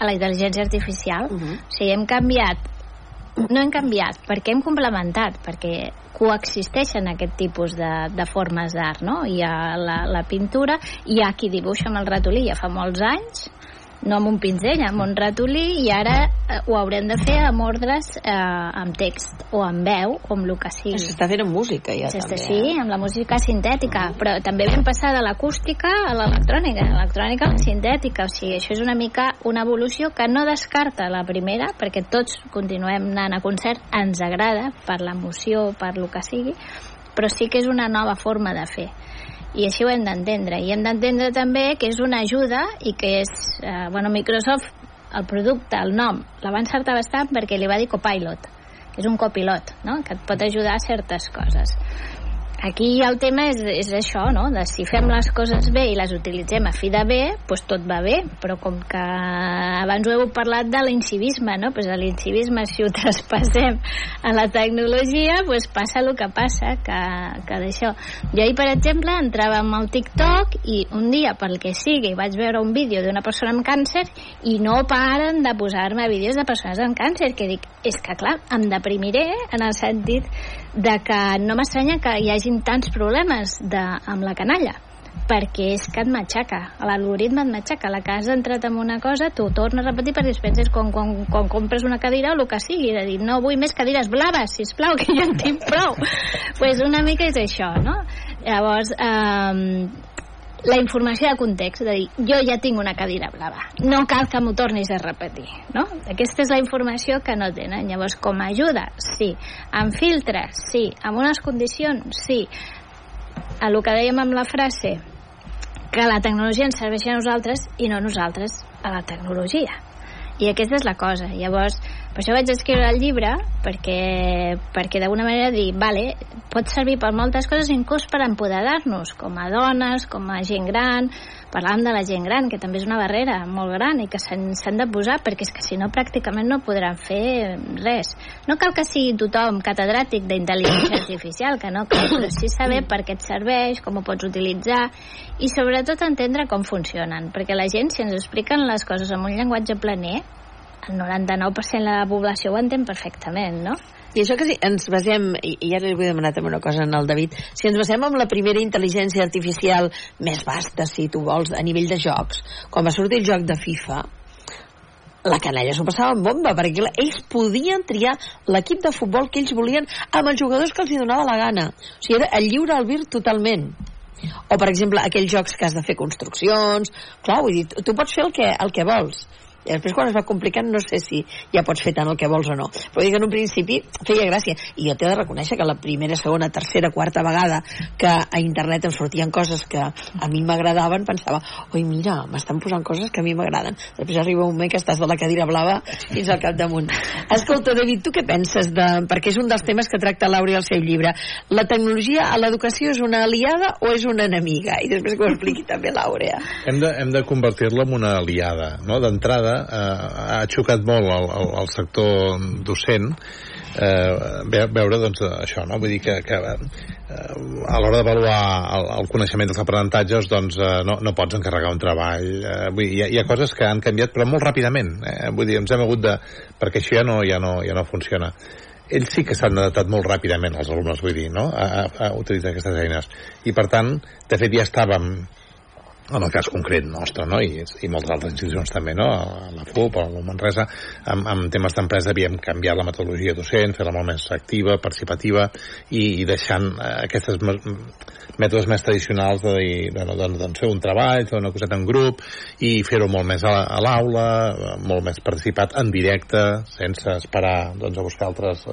[SPEAKER 7] a la intel·ligència artificial mm -hmm. o sigui, hem canviat no hem canviat, perquè hem complementat, perquè coexisteixen aquest tipus de, de formes d'art, no? Hi ha la, la pintura, hi ha qui dibuixa amb el ratolí ja fa molts anys, no amb un pinzell, amb un ratolí i ara eh, ho haurem de fer amb ordres eh, amb text o amb veu o amb el que sigui.
[SPEAKER 3] S'està fent amb música ja també.
[SPEAKER 7] Sí, eh? amb la música sintètica, mm. però també vam passar de l'acústica a l'electrònica, l'electrònica a la sintètica, o sigui, això és una mica una evolució que no descarta la primera, perquè tots continuem anant a concert, ens agrada per l'emoció, per el que sigui, però sí que és una nova forma de fer i així ho hem d'entendre i hem d'entendre també que és una ajuda i que és, eh, bueno, Microsoft el producte, el nom, la va encertar bastant perquè li va dir copilot que és un copilot, no? que et pot ajudar a certes coses aquí el tema és, és això, no? De si fem les coses bé i les utilitzem a fi de bé, doncs tot va bé, però com que abans ho heu parlat de l'incivisme, no? Pues l'incivisme, si ho traspassem a la tecnologia, doncs passa el que passa, que, que d'això. Jo ahir, per exemple, entrava amb el TikTok i un dia, pel que sigui, vaig veure un vídeo d'una persona amb càncer i no paren de posar-me vídeos de persones amb càncer, que dic, és que clar, em deprimiré en el sentit de que no m'estranya que hi hagin tants problemes de, amb la canalla perquè és que et matxaca l'algoritme et matxaca, la que has entrat en una cosa t'ho torna a repetir perquè es penses quan, quan, quan compres una cadira o el que sigui de dir, no vull més cadires blaves sisplau, que ja en tinc prou pues una mica és això, no? llavors, eh, la informació de context, de dir, jo ja tinc una cadira blava, no cal que m'ho tornis a repetir, no? Aquesta és la informació que no tenen. Llavors, com a ajuda, sí. Amb filtres, sí. Amb unes condicions, sí. A lo que dèiem amb la frase, que la tecnologia ens serveix a nosaltres i no nosaltres a la tecnologia. I aquesta és la cosa. Llavors, per això vaig escriure el llibre, perquè, perquè d'alguna manera dir, vale, pot servir per moltes coses, inclús per empoderar-nos, com a dones, com a gent gran, parlàvem de la gent gran, que també és una barrera molt gran i que s'han de posar, perquè és que si no pràcticament no podran fer res. No cal que sigui tothom catedràtic d'intel·ligència artificial, que no cal, però sí saber per què et serveix, com ho pots utilitzar, i sobretot entendre com funcionen, perquè la gent, si ens expliquen les coses amb un llenguatge planer, el 99% de la població ho entén perfectament, no?
[SPEAKER 3] I això que si ens basem, i, ara li vull demanar també una cosa al David, si ens basem en la primera intel·ligència artificial més vasta, si tu vols, a nivell de jocs, quan va sortir el joc de FIFA, la canalla s'ho passava en bomba, perquè ells podien triar l'equip de futbol que ells volien amb els jugadors que els hi donava la gana. O sigui, era el lliure albir totalment. O, per exemple, aquells jocs que has de fer construccions... Clar, vull dir, tu pots fer el que, el que vols i després quan es va complicant no sé si ja pots fer tant el que vols o no. Però dic en un principi feia gràcia. I jo t'he de reconèixer que la primera, segona, tercera, quarta vegada que a internet em sortien coses que a mi m'agradaven pensava, oi mira, m'estan posant coses que a mi m'agraden. Després arriba un moment que estàs de la cadira blava fins al capdamunt. Escolta David, tu què penses de... perquè és un dels temes que tracta Laura al seu llibre la tecnologia a l'educació és una aliada o és una enemiga? i després que ho expliqui també Laura.
[SPEAKER 6] Hem de, hem de convertir-la en una aliada no? d'entrada eh, ha xocat molt el, el, el sector docent eh, veure doncs, això, no? vull dir que, que eh, a l'hora d'avaluar el, el coneixement dels aprenentatges doncs, eh, no, no pots encarregar un treball eh, vull dir, hi, ha, hi ha coses que han canviat però molt ràpidament eh? vull dir, ens hem hagut de perquè això ja no, ja no, ja no funciona ells sí que s'han adaptat molt ràpidament els alumnes, vull dir, no? a, a, a utilitzar aquestes eines i per tant, de fet ja estàvem en el cas concret nostre, no? I, i moltes altres institucions també, no? A la FUP, a la Manresa, amb, amb temes d'empresa havíem canviat la metodologia docent, fer-la molt més activa, participativa, i, i deixant eh, aquestes mètodes més tradicionals de dir, bueno, doncs, doncs fer un treball, fer una coseta en grup, i fer-ho molt més a, l'aula, molt més participat en directe, sense esperar doncs, a buscar altres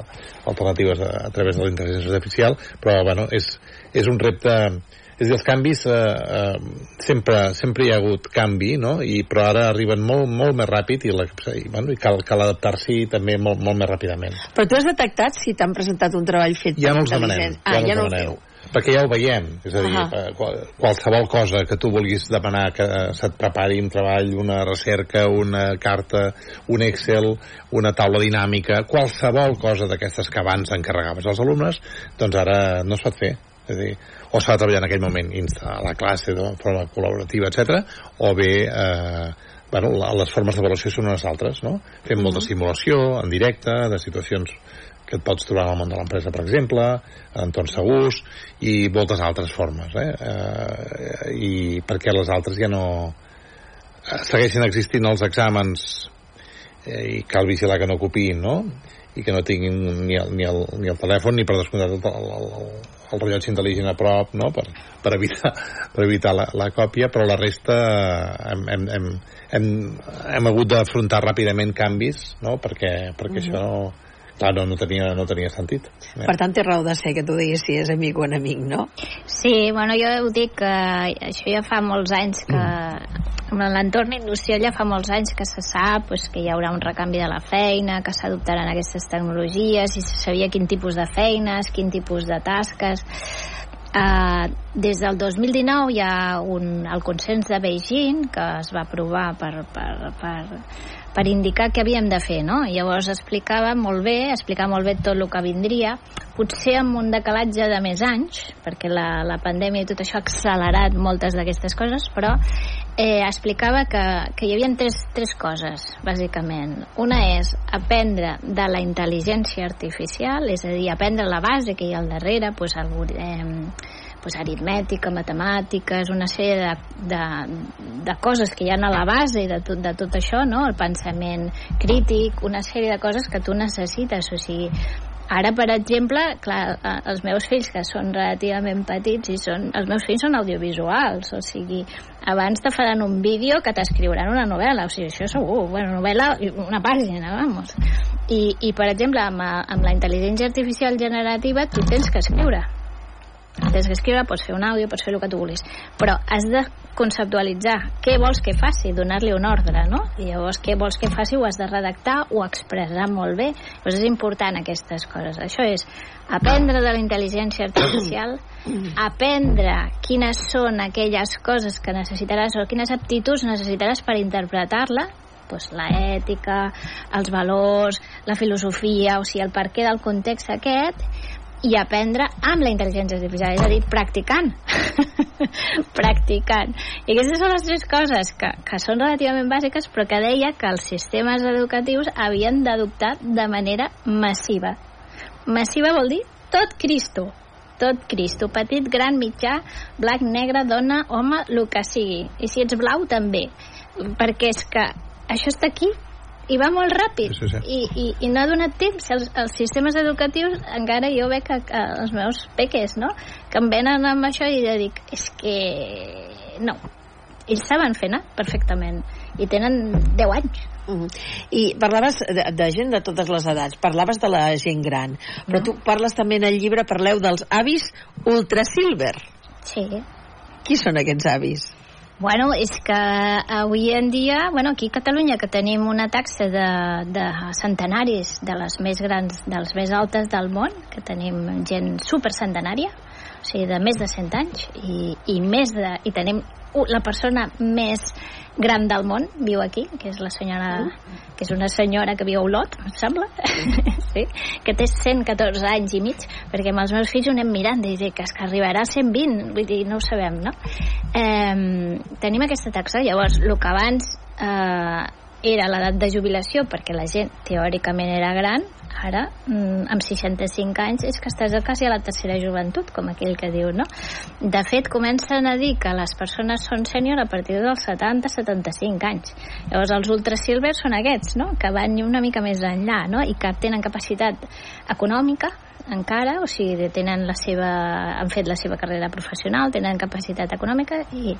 [SPEAKER 6] alternatives a, a través de la intel·ligència artificial, però, bueno, és, és un repte és a dir, els canvis eh, eh, sempre, sempre hi ha hagut canvi, no? I, però ara arriben molt, molt més ràpid i, la, i, bueno, i cal, cal adaptar-s'hi també molt, molt més ràpidament.
[SPEAKER 3] Però tu has detectat si t'han presentat un treball fet
[SPEAKER 6] ja no els demanem,
[SPEAKER 3] ah,
[SPEAKER 6] ja,
[SPEAKER 3] ja
[SPEAKER 6] no els demanem. perquè ja ho veiem, és a dir, uh
[SPEAKER 3] Ahà.
[SPEAKER 6] -huh. qualsevol cosa que tu vulguis demanar que se't prepari un treball, una recerca, una carta, un Excel, una taula dinàmica, qualsevol cosa d'aquestes que abans encarregaves als alumnes, doncs ara no es pot fer. És a dir, o s'ha de treballar en aquell moment a la classe de forma col·laborativa, etc o bé eh, bueno, les formes d'avaluació són unes altres, no? Fem molta simulació en directe de situacions que et pots trobar en el món de l'empresa, per exemple, en entorns segurs, i moltes altres formes, eh? eh I perquè les altres ja no eh, segueixen existint els exàmens eh, i cal vigilar que no copiïn, no? i que no tinguin ni el, ni el, ni el telèfon ni per descomptat el, el, el, el rellotge intel·ligent a prop no? per, per evitar, per evitar la, la còpia però la resta hem, hem, hem, hem, hem hagut d'afrontar ràpidament canvis no? perquè, perquè mm -hmm. això no, clar, no, no, tenia, no tenia sentit.
[SPEAKER 3] Per tant, té raó de ser que tu diguis si és amic o enemic, no?
[SPEAKER 7] Sí, bueno, jo ho dic que això ja fa molts anys que en l'entorn industrial ja fa molts anys que se sap pues, que hi haurà un recanvi de la feina, que s'adoptaran aquestes tecnologies i se sabia quin tipus de feines, quin tipus de tasques Uh, des del 2019 hi ha un, el consens de Beijing que es va aprovar per, per, per, per indicar què havíem de fer, no? Llavors explicava molt bé, explicava molt bé tot el que vindria, potser amb un decalatge de més anys, perquè la, la pandèmia i tot això ha accelerat moltes d'aquestes coses, però eh, explicava que, que hi havia tres, tres coses, bàsicament. Una és aprendre de la intel·ligència artificial, és a dir, aprendre la base que hi ha al darrere, pues, algú, eh, pues, aritmètica, matemàtiques, una sèrie de, de, de coses que hi ha a la base de tot, de tot això, no? el pensament crític, una sèrie de coses que tu necessites, o sigui, Ara, per exemple, clar, eh, els meus fills, que són relativament petits, i són, els meus fills són audiovisuals, o sigui, abans te faran un vídeo que t'escriuran una novel·la, o sigui, això segur, bueno, novel·la, una pàgina, vamos. I, i per exemple, amb, amb la intel·ligència artificial generativa, tu tens que escriure tens que escriure, pots fer un àudio, pots fer el que tu vulguis, però has de conceptualitzar què vols que faci, donar-li un ordre, no? I llavors què vols que faci ho has de redactar o expressar molt bé. Llavors és important aquestes coses. Això és aprendre de la intel·ligència artificial, aprendre quines són aquelles coses que necessitaràs o quines aptituds necessitaràs per interpretar-la, doncs la ètica, els valors, la filosofia, o sigui, el per què del context aquest, i aprendre amb la intel·ligència artificial, és a dir, practicant. practicant. I aquestes són les tres coses que, que són relativament bàsiques, però que deia que els sistemes educatius havien d'adoptar de manera massiva. Massiva vol dir tot Cristo. Tot Cristo. Petit, gran, mitjà, blanc, negre, dona, home, el que sigui. I si ets blau, també. Perquè és que això està aquí i va molt ràpid
[SPEAKER 6] Sí, sí, sí.
[SPEAKER 7] I, i, i no ha donat temps els, els sistemes educatius encara jo veig que, que els meus peques no? que em venen amb això i jo dic és que no ells saben fer anar perfectament i tenen 10 anys
[SPEAKER 3] Mhm. I parlaves de, de gent de totes les edats, parlaves de la gent gran, però tu parles també en el llibre, parleu dels avis ultra silver.
[SPEAKER 7] sí
[SPEAKER 3] Qui són aquests avis?
[SPEAKER 7] Bueno, és que avui en dia, bueno, aquí a Catalunya, que tenim una taxa de, de centenaris de les més grans, de les més altes del món, que tenim gent supercentenària, o sigui, de més de 100 anys, i, i més de, i tenim la persona més gran del món viu aquí, que és la senyora que és una senyora que viu a Olot, em sembla, sí, que té 114 anys i mig, perquè amb els meus fills ho anem mirant, i dic és que arribarà a 120, vull dir, no ho sabem, no? Eh, tenim aquesta taxa, llavors, el que abans eh, era l'edat de jubilació, perquè la gent teòricament era gran, ara, mm, amb 65 anys, és que estàs quasi a la tercera joventut, com aquell que diu, no? De fet, comencen a dir que les persones són sènior a partir dels 70-75 anys. Llavors, els ultrasilvers són aquests, no?, que van una mica més enllà, no?, i que tenen capacitat econòmica, encara, o sigui, tenen la seva, han fet la seva carrera professional, tenen capacitat econòmica i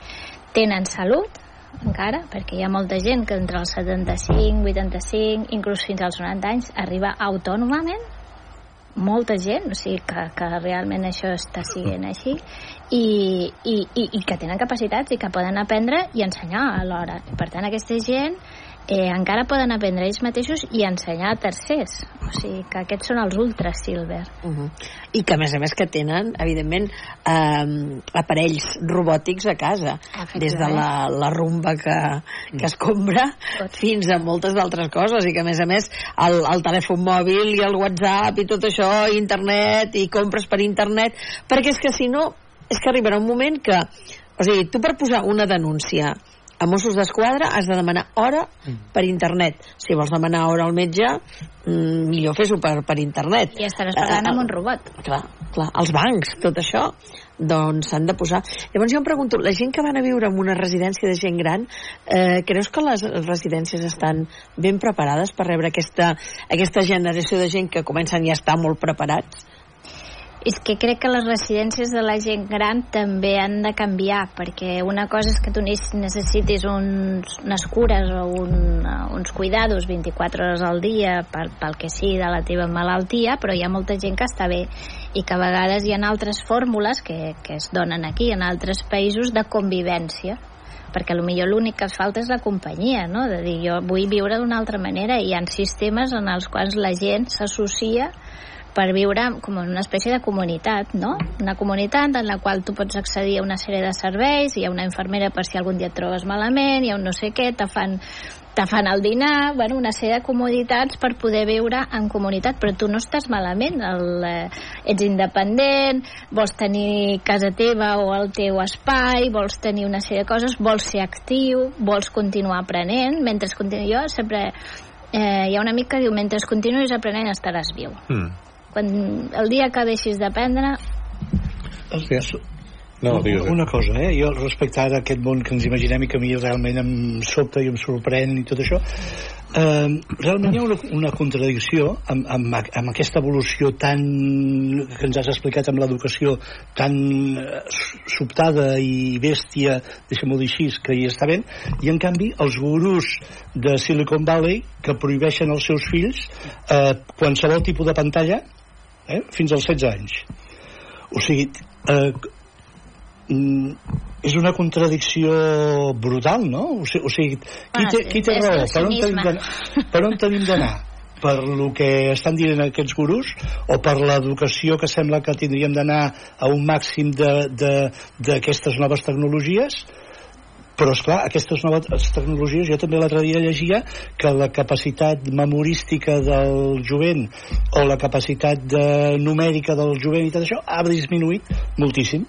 [SPEAKER 7] tenen salut, encara, perquè hi ha molta gent que entre els 75, 85, inclús fins als 90 anys, arriba autònomament, molta gent, o sigui que, que realment això està siguent així, i, i, i, i que tenen capacitats i que poden aprendre i ensenyar alhora. Per tant, aquesta gent eh, encara poden aprendre ells mateixos i ensenyar a tercers. O sigui que aquests són els ultra silver.
[SPEAKER 3] Uh -huh. I que, a més a més, que tenen, evidentment, eh, aparells robòtics a casa. Des de la, la rumba que, que escombra fins a moltes d'altres coses. I que, a més a més, el, el telèfon mòbil i el WhatsApp i tot això, i internet, i compres per internet... Perquè és que, si no, és que arribarà un moment que... O sigui, tu per posar una denúncia a Mossos d'Esquadra has de demanar hora per internet. Si vols demanar hora al metge, mm, millor fes-ho per, per internet.
[SPEAKER 7] I estaràs parlant
[SPEAKER 3] Eh,
[SPEAKER 7] amb un robot.
[SPEAKER 3] Clar, clar, els bancs, tot això, doncs s'han de posar. Llavors jo em pregunto, la gent que van a viure en una residència de gent gran, eh, creus que les residències estan ben preparades per rebre aquesta, aquesta generació de gent que comencen ja a estar molt preparats?
[SPEAKER 7] És que crec que les residències de la gent gran també han de canviar, perquè una cosa és que tu necessitis uns, unes cures o un, uns cuidados 24 hores al dia per, pel que sigui de la teva malaltia, però hi ha molta gent que està bé i que a vegades hi ha altres fórmules que, que es donen aquí en altres països de convivència perquè millor l'únic que falta és la companyia, no? De dir, jo vull viure d'una altra manera i hi ha sistemes en els quals la gent s'associa per viure com en una espècie de comunitat, no? Una comunitat en la qual tu pots accedir a una sèrie de serveis, hi ha una infermera per si algun dia et trobes malament, hi ha un no sé què, te fan te fan el dinar, bueno, una sèrie de comoditats per poder viure en comunitat, però tu no estàs malament, el, eh, ets independent, vols tenir casa teva o el teu espai, vols tenir una sèrie de coses, vols ser actiu, vols continuar aprenent, mentre continu... jo sempre... Eh, hi ha un amic que diu, mentre continuïs aprenent estaràs viu.
[SPEAKER 6] Mm.
[SPEAKER 7] Quan el dia que deixis d'aprendre,
[SPEAKER 6] No, digues.
[SPEAKER 5] una cosa, eh? Jo respecte ara aquest món que ens imaginem i que a mi realment em sobta i em sorprèn i tot això, eh, realment hi ha una, una contradicció amb, amb, amb aquesta evolució tan que ens has explicat amb l'educació tan eh, sobtada i bèstia, deixem-ho dir així, que hi està ben, i en canvi els gurus de Silicon Valley que prohibeixen als seus fills eh, qualsevol tipus de pantalla eh, fins als 16 anys. O sigui, eh, mm, és una contradicció brutal, no? O sigui, o sigui qui,
[SPEAKER 7] Bueno,
[SPEAKER 5] té, qui té raó? Per on tenim d'anar? Per on tenim d'anar? per lo que estan dient aquests gurús o per l'educació que sembla que tindríem d'anar a un màxim de- de- d'aquestes noves tecnologies però és clar, aquestes noves tecnologies jo també l'altre dia llegia que la capacitat memorística del jovent o la capacitat de numèrica del jovent i tot això ha disminuït moltíssim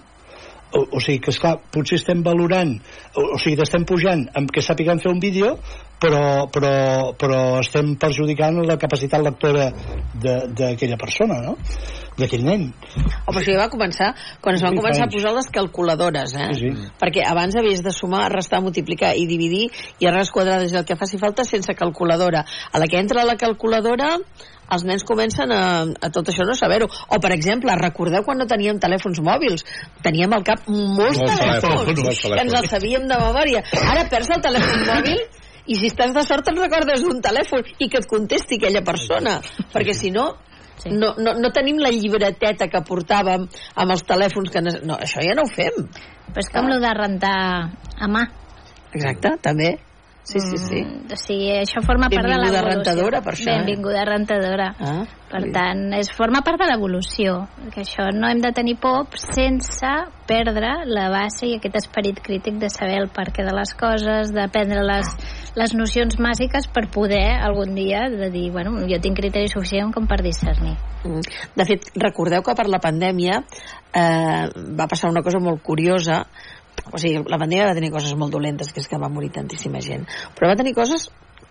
[SPEAKER 5] o, o sigui que, esclar, potser estem valorant o, o sigui, estem pujant amb que sàpiguen fer un vídeo però, però, però estem perjudicant la capacitat lectora de- d'aquella persona, no? d'aquell nen
[SPEAKER 3] O per això ja va començar, quan es van començar a posar les calculadores, eh?
[SPEAKER 5] Sí, sí.
[SPEAKER 3] Perquè abans havies de sumar, restar, multiplicar i dividir i arrels quadrades i el que faci falta sense calculadora. A la que entra la calculadora els nens comencen a, a tot això no saber-ho. O, per exemple, recordeu quan no teníem telèfons mòbils? Teníem al cap molts,
[SPEAKER 6] Molts
[SPEAKER 3] telèfons,
[SPEAKER 6] telèfons, molts
[SPEAKER 3] que ens
[SPEAKER 6] telèfons.
[SPEAKER 3] els sabíem de memòria. Ara perds el telèfon mòbil i si estàs de sort te'n recordes d'un telèfon i que et contesti aquella persona. Perquè si no,
[SPEAKER 7] Sí.
[SPEAKER 3] no, no, no tenim la llibreteta que portàvem amb els telèfons que... No, això ja no ho fem.
[SPEAKER 7] Però és com el de rentar a mà.
[SPEAKER 3] Exacte, també. Sí, sí, sí.
[SPEAKER 7] Mm, o sigui, això forma part de
[SPEAKER 3] Benvinguda
[SPEAKER 7] l'evolució.
[SPEAKER 3] rentadora, per això, eh?
[SPEAKER 7] Benvinguda rentadora.
[SPEAKER 3] Ah,
[SPEAKER 7] Per
[SPEAKER 3] sí.
[SPEAKER 7] tant, és, forma part de l'evolució, que això no hem de tenir por sense perdre la base i aquest esperit crític de saber el perquè de les coses, d'aprendre les, les nocions bàsiques per poder algun dia de dir, bueno, jo tinc criteri suficient com per discernir.
[SPEAKER 3] Mm. De fet, recordeu que per la pandèmia eh, va passar una cosa molt curiosa o sigui, la pandèmia va tenir coses molt dolentes que és que va morir tantíssima gent. Però va tenir coses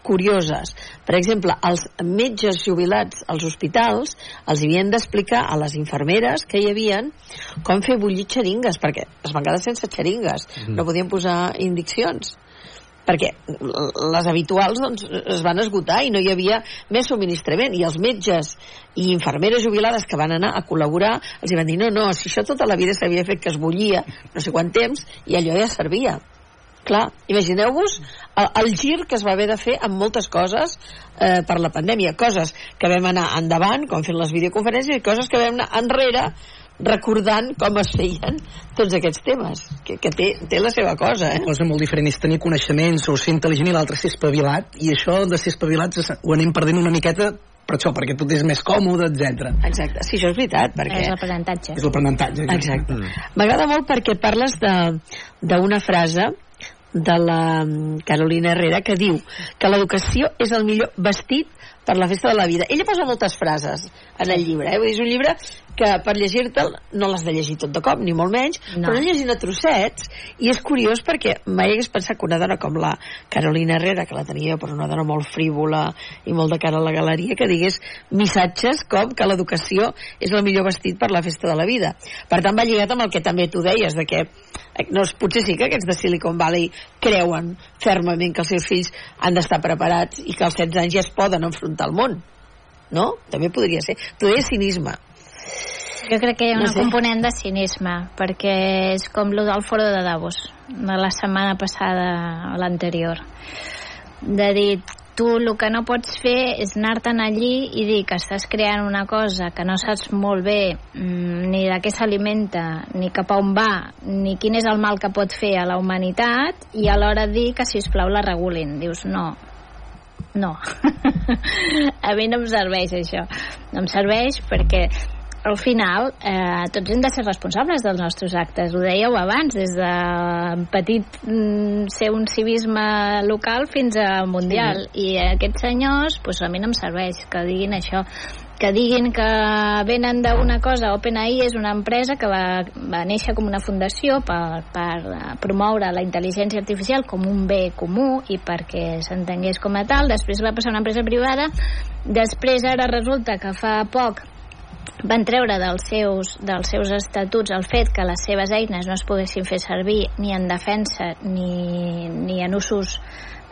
[SPEAKER 3] curioses. Per exemple, els metges jubilats als hospitals els havien d'explicar a les infermeres que hi havien com fer bullir xeringues perquè es van quedar sense xeringues. No podien posar indiccions perquè les habituals doncs, es van esgotar i no hi havia més subministrament. I els metges i infermeres jubilades que van anar a col·laborar els van dir no, no, si això tota la vida s'havia fet que es bullia no sé quant temps i allò ja servia. Clar, imagineu-vos el, el gir que es va haver de fer amb moltes coses eh, per la pandèmia, coses que vam anar endavant, com fent les videoconferències i coses que vam anar enrere recordant com es feien tots aquests temes, que, que té, té la seva cosa, eh?
[SPEAKER 4] Una cosa molt diferent és tenir coneixements o ser intel·ligent i l'altre ser espavilat i això de ser espavilats es- ho anem perdent una miqueta per això, perquè tot és més còmode, etc.
[SPEAKER 3] Exacte, sí, això és veritat, perquè...
[SPEAKER 7] És l'aprenentatge.
[SPEAKER 4] És l'aprenentatge.
[SPEAKER 3] Exacte. M'agrada molt perquè parles de- d'una frase de la mm, Carolina Herrera que diu que l'educació és el millor vestit per la festa de la vida. Ella posa moltes frases en el llibre, eh? Vull dir, és un llibre que per llegir-te'l no l'has de llegir tot de cop, ni molt menys,
[SPEAKER 7] No.
[SPEAKER 3] però llegint a trossets i és curiós perquè mai hagués pensat que una dona com la Carolina Herrera, que la tenia per una dona molt frívola i molt de cara a la galeria, que digués missatges com que l'educació és el millor vestit per la festa de la vida. Per tant, va lligat amb el que també tu deies, de que no, potser sí que aquests de Silicon Valley creuen fermament que els seus fills han d'estar preparats i que als 16 anys ja es poden enfrontar al món. No? També podria ser. Tu deies cinisme.
[SPEAKER 7] Jo crec que hi ha
[SPEAKER 3] No
[SPEAKER 7] una
[SPEAKER 3] sé.
[SPEAKER 7] component de cinisme, perquè és com lo del foro de Davos, de la setmana passada o l'anterior. De dir, tu el que no pots fer és anar-te'n allí i dir que estàs creant una cosa que no saps molt bé mm, ni de què s'alimenta, ni cap a on va, ni quin és el mal que pot fer a la humanitat, i alhora dir que, si plau la regulin. Dius, no, no. a mi no em serveix això. No em serveix perquè al final eh, tots hem de ser responsables dels nostres actes. Ho dèieu abans, des de petit mm, ser un civisme local fins a mundial. I aquests senyors, doncs a mi no em serveix que diguin això que diguin que venen d'una cosa OpenAI és una empresa que va, va néixer com una fundació per, per promoure la intel·ligència artificial com un bé comú i perquè s'entengués com a tal després va passar a una empresa privada després ara resulta que fa poc van treure dels seus, dels seus estatuts el fet que les seves eines no es poguessin fer servir ni en defensa ni, ni en usos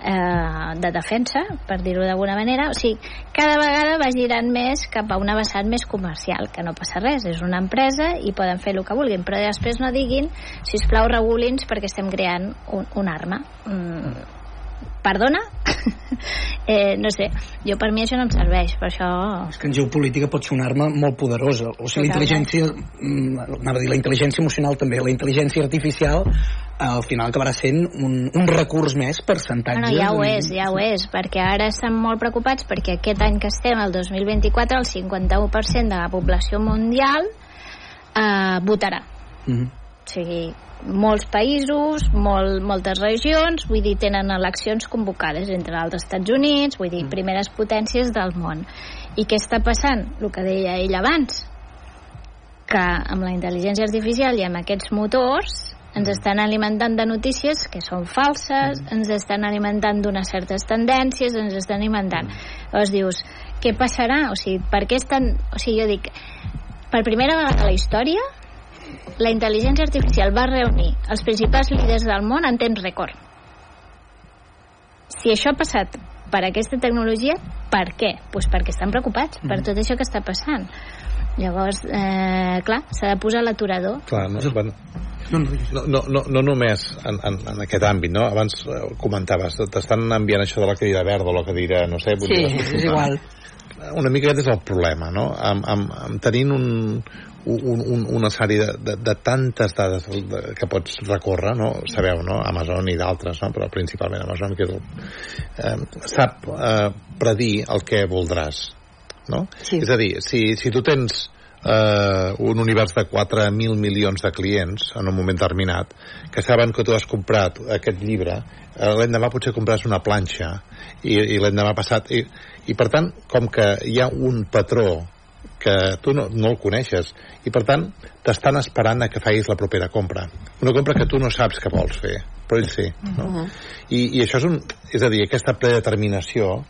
[SPEAKER 7] eh, de defensa, per dir-ho d'alguna manera. O sigui, cada vegada va girant més cap a una vessant més comercial, que no passa res, és una empresa i poden fer el que vulguin, però després no diguin, si us plau, regulins perquè estem creant un, un arma. Mm, perdona? eh, no sé, jo per mi això no em serveix, per això...
[SPEAKER 4] És que en geopolítica pot ser una arma molt poderosa. O sigui, la intel·ligència, mm, anava a dir la intel·ligència emocional també, la intel·ligència artificial al final acabarà sent un, un recurs més percentatge.
[SPEAKER 7] No, no, ja ho és, ja ho és, perquè ara estan molt preocupats perquè aquest any que estem, el 2024, el 51% de la població mundial eh, votarà.
[SPEAKER 4] Mm -hmm.
[SPEAKER 7] O sigui, molts països, molt, moltes regions, vull dir, tenen eleccions convocades entre els Estats Units, vull dir, primeres potències del món. I què està passant? El que deia ell abans, que amb la intel·ligència artificial i amb aquests motors ens estan alimentant de notícies que són falses, ens estan alimentant d'unes certes tendències, ens estan alimentant. Llavors dius, què passarà? O sigui, per què estan... O sigui, jo dic, per primera vegada a la història, la intel·ligència artificial va reunir els principals líders del món en temps rècord. Si això ha passat per aquesta tecnologia, per què? Pues perquè estan preocupats per tot això que està passant. Llavors, eh, clar, s'ha de posar l'aturador.
[SPEAKER 6] Clar, no, bueno, no, no, no, no només en, en, en aquest àmbit, no? Abans eh, comentaves, t'estan enviant això de la cadira verda o la cadira, no sé... vull
[SPEAKER 3] Sí,
[SPEAKER 6] dir,
[SPEAKER 3] és igual.
[SPEAKER 6] Una mica aquest és el problema, no? Amb, amb, amb tenint un, un, un, una sèrie de, de, de tantes dades de, que pots recórrer, no? Sabeu, no? Amazon i d'altres, no? Però principalment Amazon, que és el, eh, sap eh, predir el que voldràs, no?
[SPEAKER 3] Sí.
[SPEAKER 6] És a dir, si, si tu tens eh, un univers de 4.000 milions de clients en un moment determinat que saben que tu has comprat aquest llibre eh, l'endemà potser compraràs una planxa i, i l'endemà passat i, i per tant, com que hi ha un patró que tu no, no el coneixes i per tant t'estan esperant a que facis la propera compra una compra que tu no saps que vols fer però ell sí no?
[SPEAKER 3] Uh -huh.
[SPEAKER 6] I, i això és, un, és a dir, aquesta predeterminació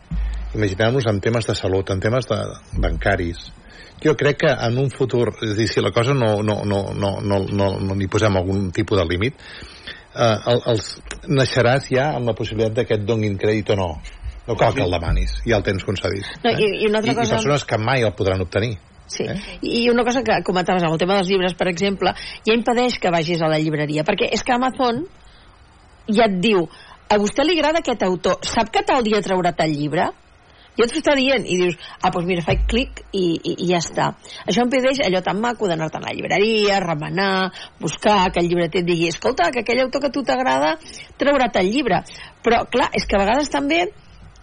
[SPEAKER 6] imaginem-nos en temes de salut en temes de bancaris jo crec que en un futur, és a dir, si la cosa no, no, no, no, no, no, no li posem algun tipus de límit, eh, el, els, naixeràs ja amb la possibilitat de que et donguin crèdit o no. No cal que el demanis, ja el tens concedit.
[SPEAKER 3] No, i- i una altra
[SPEAKER 6] I,
[SPEAKER 3] cosa-
[SPEAKER 6] I persones que mai el podran obtenir.
[SPEAKER 3] Sí,
[SPEAKER 6] Eh?
[SPEAKER 3] i una cosa que comentaves amb el tema dels llibres, per exemple, ja impedeix que vagis a la llibreria, perquè és que Amazon ja et diu, a vostè li agrada aquest autor, sap que tal dia traurà tal llibre? Ja t'ho està dient, i dius, ah, doncs mira, faig clic i, i, i ja està. Això impedeix allò tan maco d'anar-te'n a la llibreria, remenar, buscar, que el llibreter et digui, escolta, que aquell autor que a tu t'agrada traurà tal llibre. Però, clar, és que a vegades també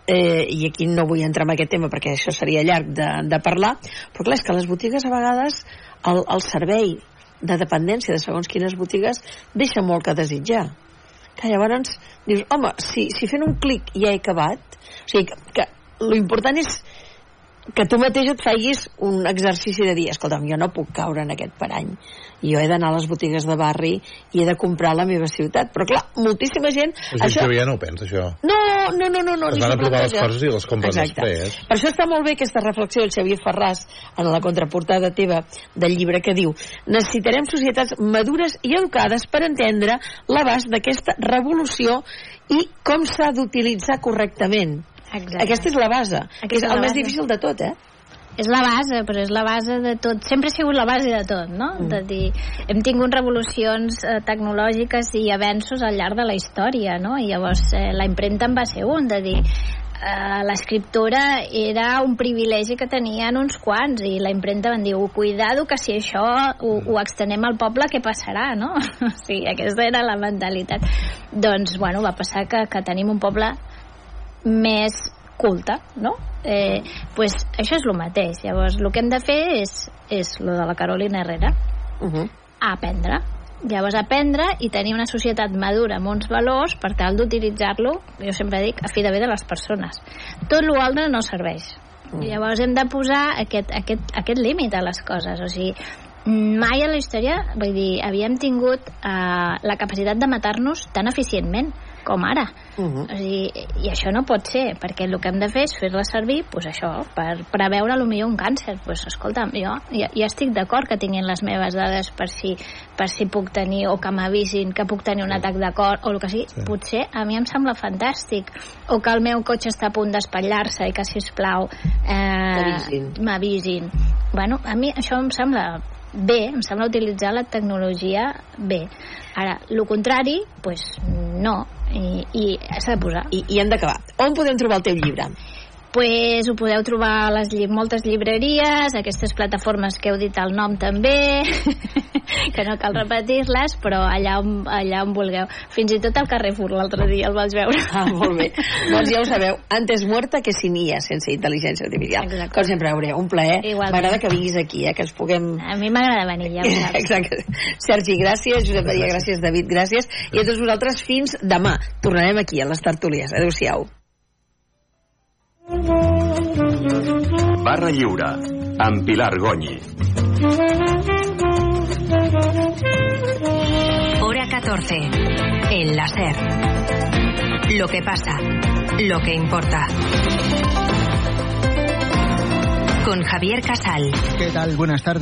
[SPEAKER 3] eh, i aquí no vull entrar en aquest tema perquè això seria llarg de, de parlar, però clar, és que les botigues a vegades el, el servei de dependència de segons quines botigues deixa molt que desitjar. Que llavors dius, home, si, si fent un clic ja he acabat, o sigui, que, que l'important és que tu mateix et facis un exercici de dir, escolta'm, jo no puc caure en aquest parany. Jo he d'anar a les botigues de barri i he de comprar a la meva ciutat. Però clar, moltíssima gent...
[SPEAKER 6] La gent això... ja no ho pensa, això.
[SPEAKER 3] No, no, no, no, no
[SPEAKER 6] Es van
[SPEAKER 3] s'ho
[SPEAKER 6] a provar les coses i les compren
[SPEAKER 3] Exacte.
[SPEAKER 6] després.
[SPEAKER 3] Per això està molt bé aquesta reflexió del Xavier Ferràs en la contraportada teva del llibre que diu necessitarem societats madures i educades per entendre l'abast d'aquesta revolució i com s'ha d'utilitzar correctament.
[SPEAKER 7] Exacte.
[SPEAKER 3] Aquesta és la base, que
[SPEAKER 7] Aquesta
[SPEAKER 3] és
[SPEAKER 7] és
[SPEAKER 3] el més difícil de tot, eh?
[SPEAKER 7] és la base, però és la base de tot. Sempre ha sigut la base de tot, no? Mm. De dir, hem tingut revolucions eh, tecnològiques i avenços al llarg de la història, no? I llavors eh, la impremta en va ser un, de dir, eh, l'escriptora era un privilegi que tenien uns quants i la impremta van dir, "Oh, cuidado que si això ho, ho extenem al poble, què passarà, no? o sigui, aquesta era la mentalitat. Doncs, bueno, va passar que, que tenim un poble més culte, no? Eh, pues això és el mateix. Llavors, el que hem de fer és, és lo de la Carolina Herrera,
[SPEAKER 3] Uh -huh.
[SPEAKER 7] aprendre. Llavors, aprendre i tenir una societat madura amb uns valors per tal d'utilitzar-lo, jo sempre dic, a fi de bé de les persones. Tot l'altre no serveix. I llavors hem de posar aquest, aquest, aquest límit a les coses. O sigui, mai a la història, vull dir, havíem tingut eh, la capacitat de matar-nos tan eficientment com ara
[SPEAKER 3] Uh -huh.
[SPEAKER 7] o sigui, I això no pot ser, perquè el que hem de fer és fer-la servir, pues això, per preveure millor un càncer. Pues, escolta'm, jo ja, ja estic d'acord que tinguin les meves dades per si, per si puc tenir, o que m'avisin que puc tenir un atac de cor, o el que sigui. Sí. Potser a mi em sembla fantàstic. O que el meu cotxe està a punt d'espatllar-se i que, sisplau, eh, m'avisin. Bueno, a mi això em sembla bé, em sembla utilitzar la tecnologia bé. Ara, el contrari, pues no, i, i s'ha de posar.
[SPEAKER 3] I, i hem d'acabar. On podem trobar el teu llibre?
[SPEAKER 7] Pues ho podeu trobar a les lli moltes llibreries, aquestes plataformes que heu dit el nom també, que no cal repetir-les, però allà on, allà on vulgueu. Fins i tot al Carrefour l'altre dia el vaig veure.
[SPEAKER 3] Ah, molt bé. doncs ja ho sabeu, antes muerta que sin IA, sense intel·ligència artificial. Exacte. Com sempre, Aurea, un plaer. M'agrada que vinguis aquí, eh, que ens puguem...
[SPEAKER 7] A mi m'agrada venir, ja ho saps.
[SPEAKER 3] Exacte. Sergi, gràcies. Josep Maria, gràcies. David, gràcies. I a tots vosaltres, fins demà. Tornarem aquí, a les tertúlies. Adéu-siau.
[SPEAKER 2] Barra Lliure, amb Pilar Gonyi.
[SPEAKER 1] Hora 14. El láser. Lo que pasa. Lo que importa. Con Javier Casal.
[SPEAKER 8] ¿Qué tal? Buenas tardes.